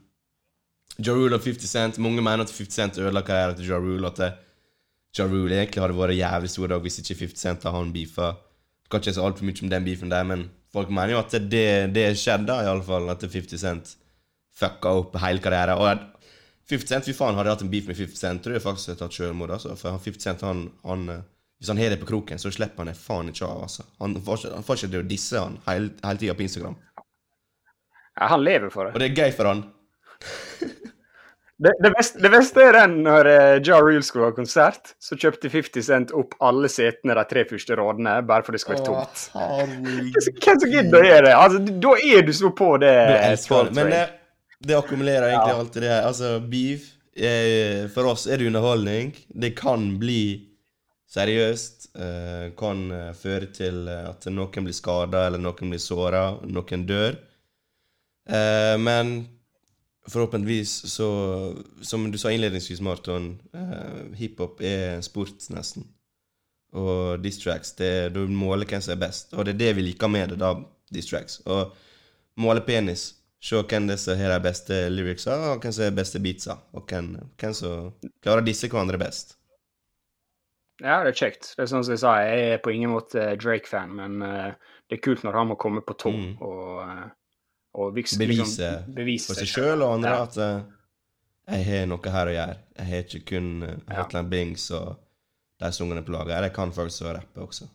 Ja Rule og 50 Cent. Mange mener at 50 Cent ødela karrieren til Ja Rule. At det, ja Rule egentlig hadde vært jævlig stor dag hvis ikke 50 Cent og han beefa. Kan ikke si altfor mye om den beefen der, men folk mener jo at det, det skjedde, iallfall. At 50 Cent fucka opp hele karrieren. Og at 50 Cent, fy faen, hadde jeg hatt en beef med 50 Cent, tror jeg faktisk jeg tatt selvmord. Altså. For 50 Cent, han, han eh, Hvis han har det på kroken, så slipper han det faen ikke av. altså. Han får ikke- han får ikke til å disse han hele, hele tida på Instagram. Ja, han lever for det. Og det er gøy for han. *laughs* Det, det, beste, det beste er den når uh, Ja Rule skulle ha konsert, så kjøpte 50 Cent opp alle setene de tre første rådene bare for det skulle være tomt. Hvem som- gidder å gjøre det? Altså, da er du så på det. Det. Men det, akkumulerer egentlig Ja. alt det her. Altså, beef er, For oss er det underholdning. Det kan bli seriøst. Eh, kan eh, føre til eh, at noen blir skada, eller noen blir såra, noen dør. Eh, men forhåpentligvis så Som du sa innledningsvis, Marton, eh, hiphop er sport, nesten. Og distracts, det du måler hvem som er best. Og det er det vi liker med det, da, distracts. Og måle penis. Se hvem det som har de beste lyricsa, og hvem som har beste beatsa. Og hvem, hvem som klarer disse hverandre best. Ja, det er kjekt. Det er sånn som jeg sa, jeg er på ingen måte Drake-fan, men uh, det er kult når han må komme på tå Mm. og, eh, og liksom, Bevise bevise For seg sjøl og andre Ja. at uh, jeg har noe her å gjøre. Jeg har ikke kun uh, Ja. Hotline Bings og de sangene på laget. Jeg kan faktisk å rappe også.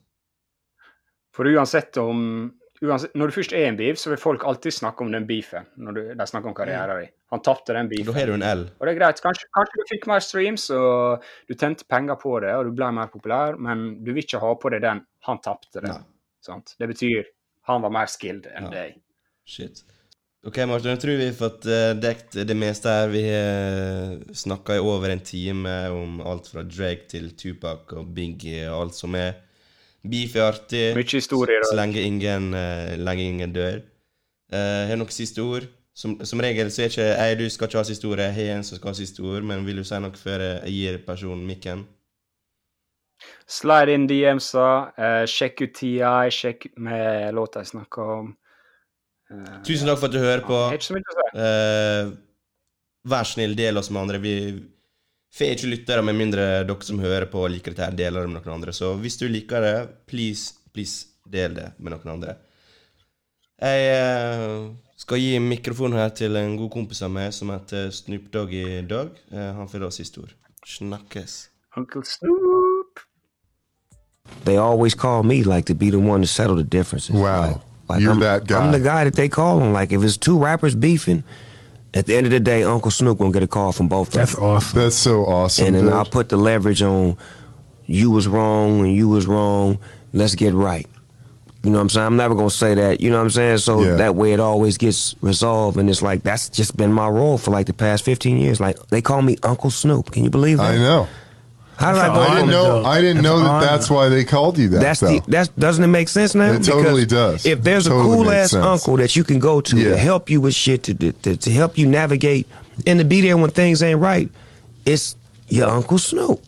For uansett om uansett, Når du først er en beef, så vil folk alltid snakke om den beefen. når du, de snakker om karrieren din. Han tapte den Da beefen. har du en L. Og det er greit. Kanskje, kanskje du fikk mer streams, og du tjente penger på det, og du ble mer populær, men du vil ikke ha på deg den 'han tapte det'. Ja. Det betyr han var mer skilled enn Ja. deg. Shit. Ok, Martin, jeg tror vi har fått uh, dekt det meste her. Vi har snakka i over en time om alt fra Drake til Tupac og Biggie og alt som er. Beef er artig. Mye historier. Så lenge ingen, eh, lenge ingen dør. Uh, har du noen siste ord? Som, som regel så er ikke jeg du skal ikke ha siste ord, jeg har en som skal ha siste ord, men vil du si noe før jeg gir personen mikken? Slide in DM-sa. Uh, sjekk ut TI. Sjekk ut med låta jeg snakker om. Uh, Tusen takk for at du hører på. Jeg har. Eh, vær snill, del oss med andre. Vi får ikke lyttere med mindre dere som hører på, liker dette deler det med noen andre. Så hvis du liker det, please, please, del det med noen andre. Jeg eh, skal gi mikrofonen her til en god kompis av meg som heter Snoop Dogg i dag. Eh, han får da siste ord. Snakkes. Uncle Snoop. they always call me like to be the one to settle the differences. Wow. Like, You're I'm, that guy. I'm the guy that they call on. Like if it's two rappers beefing, at the end of the day, Uncle Snoop gonna get a call from both That's of them. awesome. That's so awesome. And then dude. I'll put the leverage on you was wrong and you was wrong. Let's get right. You know what I'm saying? I'm never gonna say that. You know what I'm saying? So Yeah. that way it always gets resolved. And it's like that's just been my role for like the past 15 years. Like they call me Uncle Snoop. Can you believe that? I know. How did I go I didn't know. I didn't know that. That's why they called you that. That's though. the that's doesn't it make sense now? It totally does. If there's a Totally cool ass sense. uncle that you can go to Yeah. to help you with shit to, to to help you navigate and to be there when things ain't right, it's your uncle Snoop.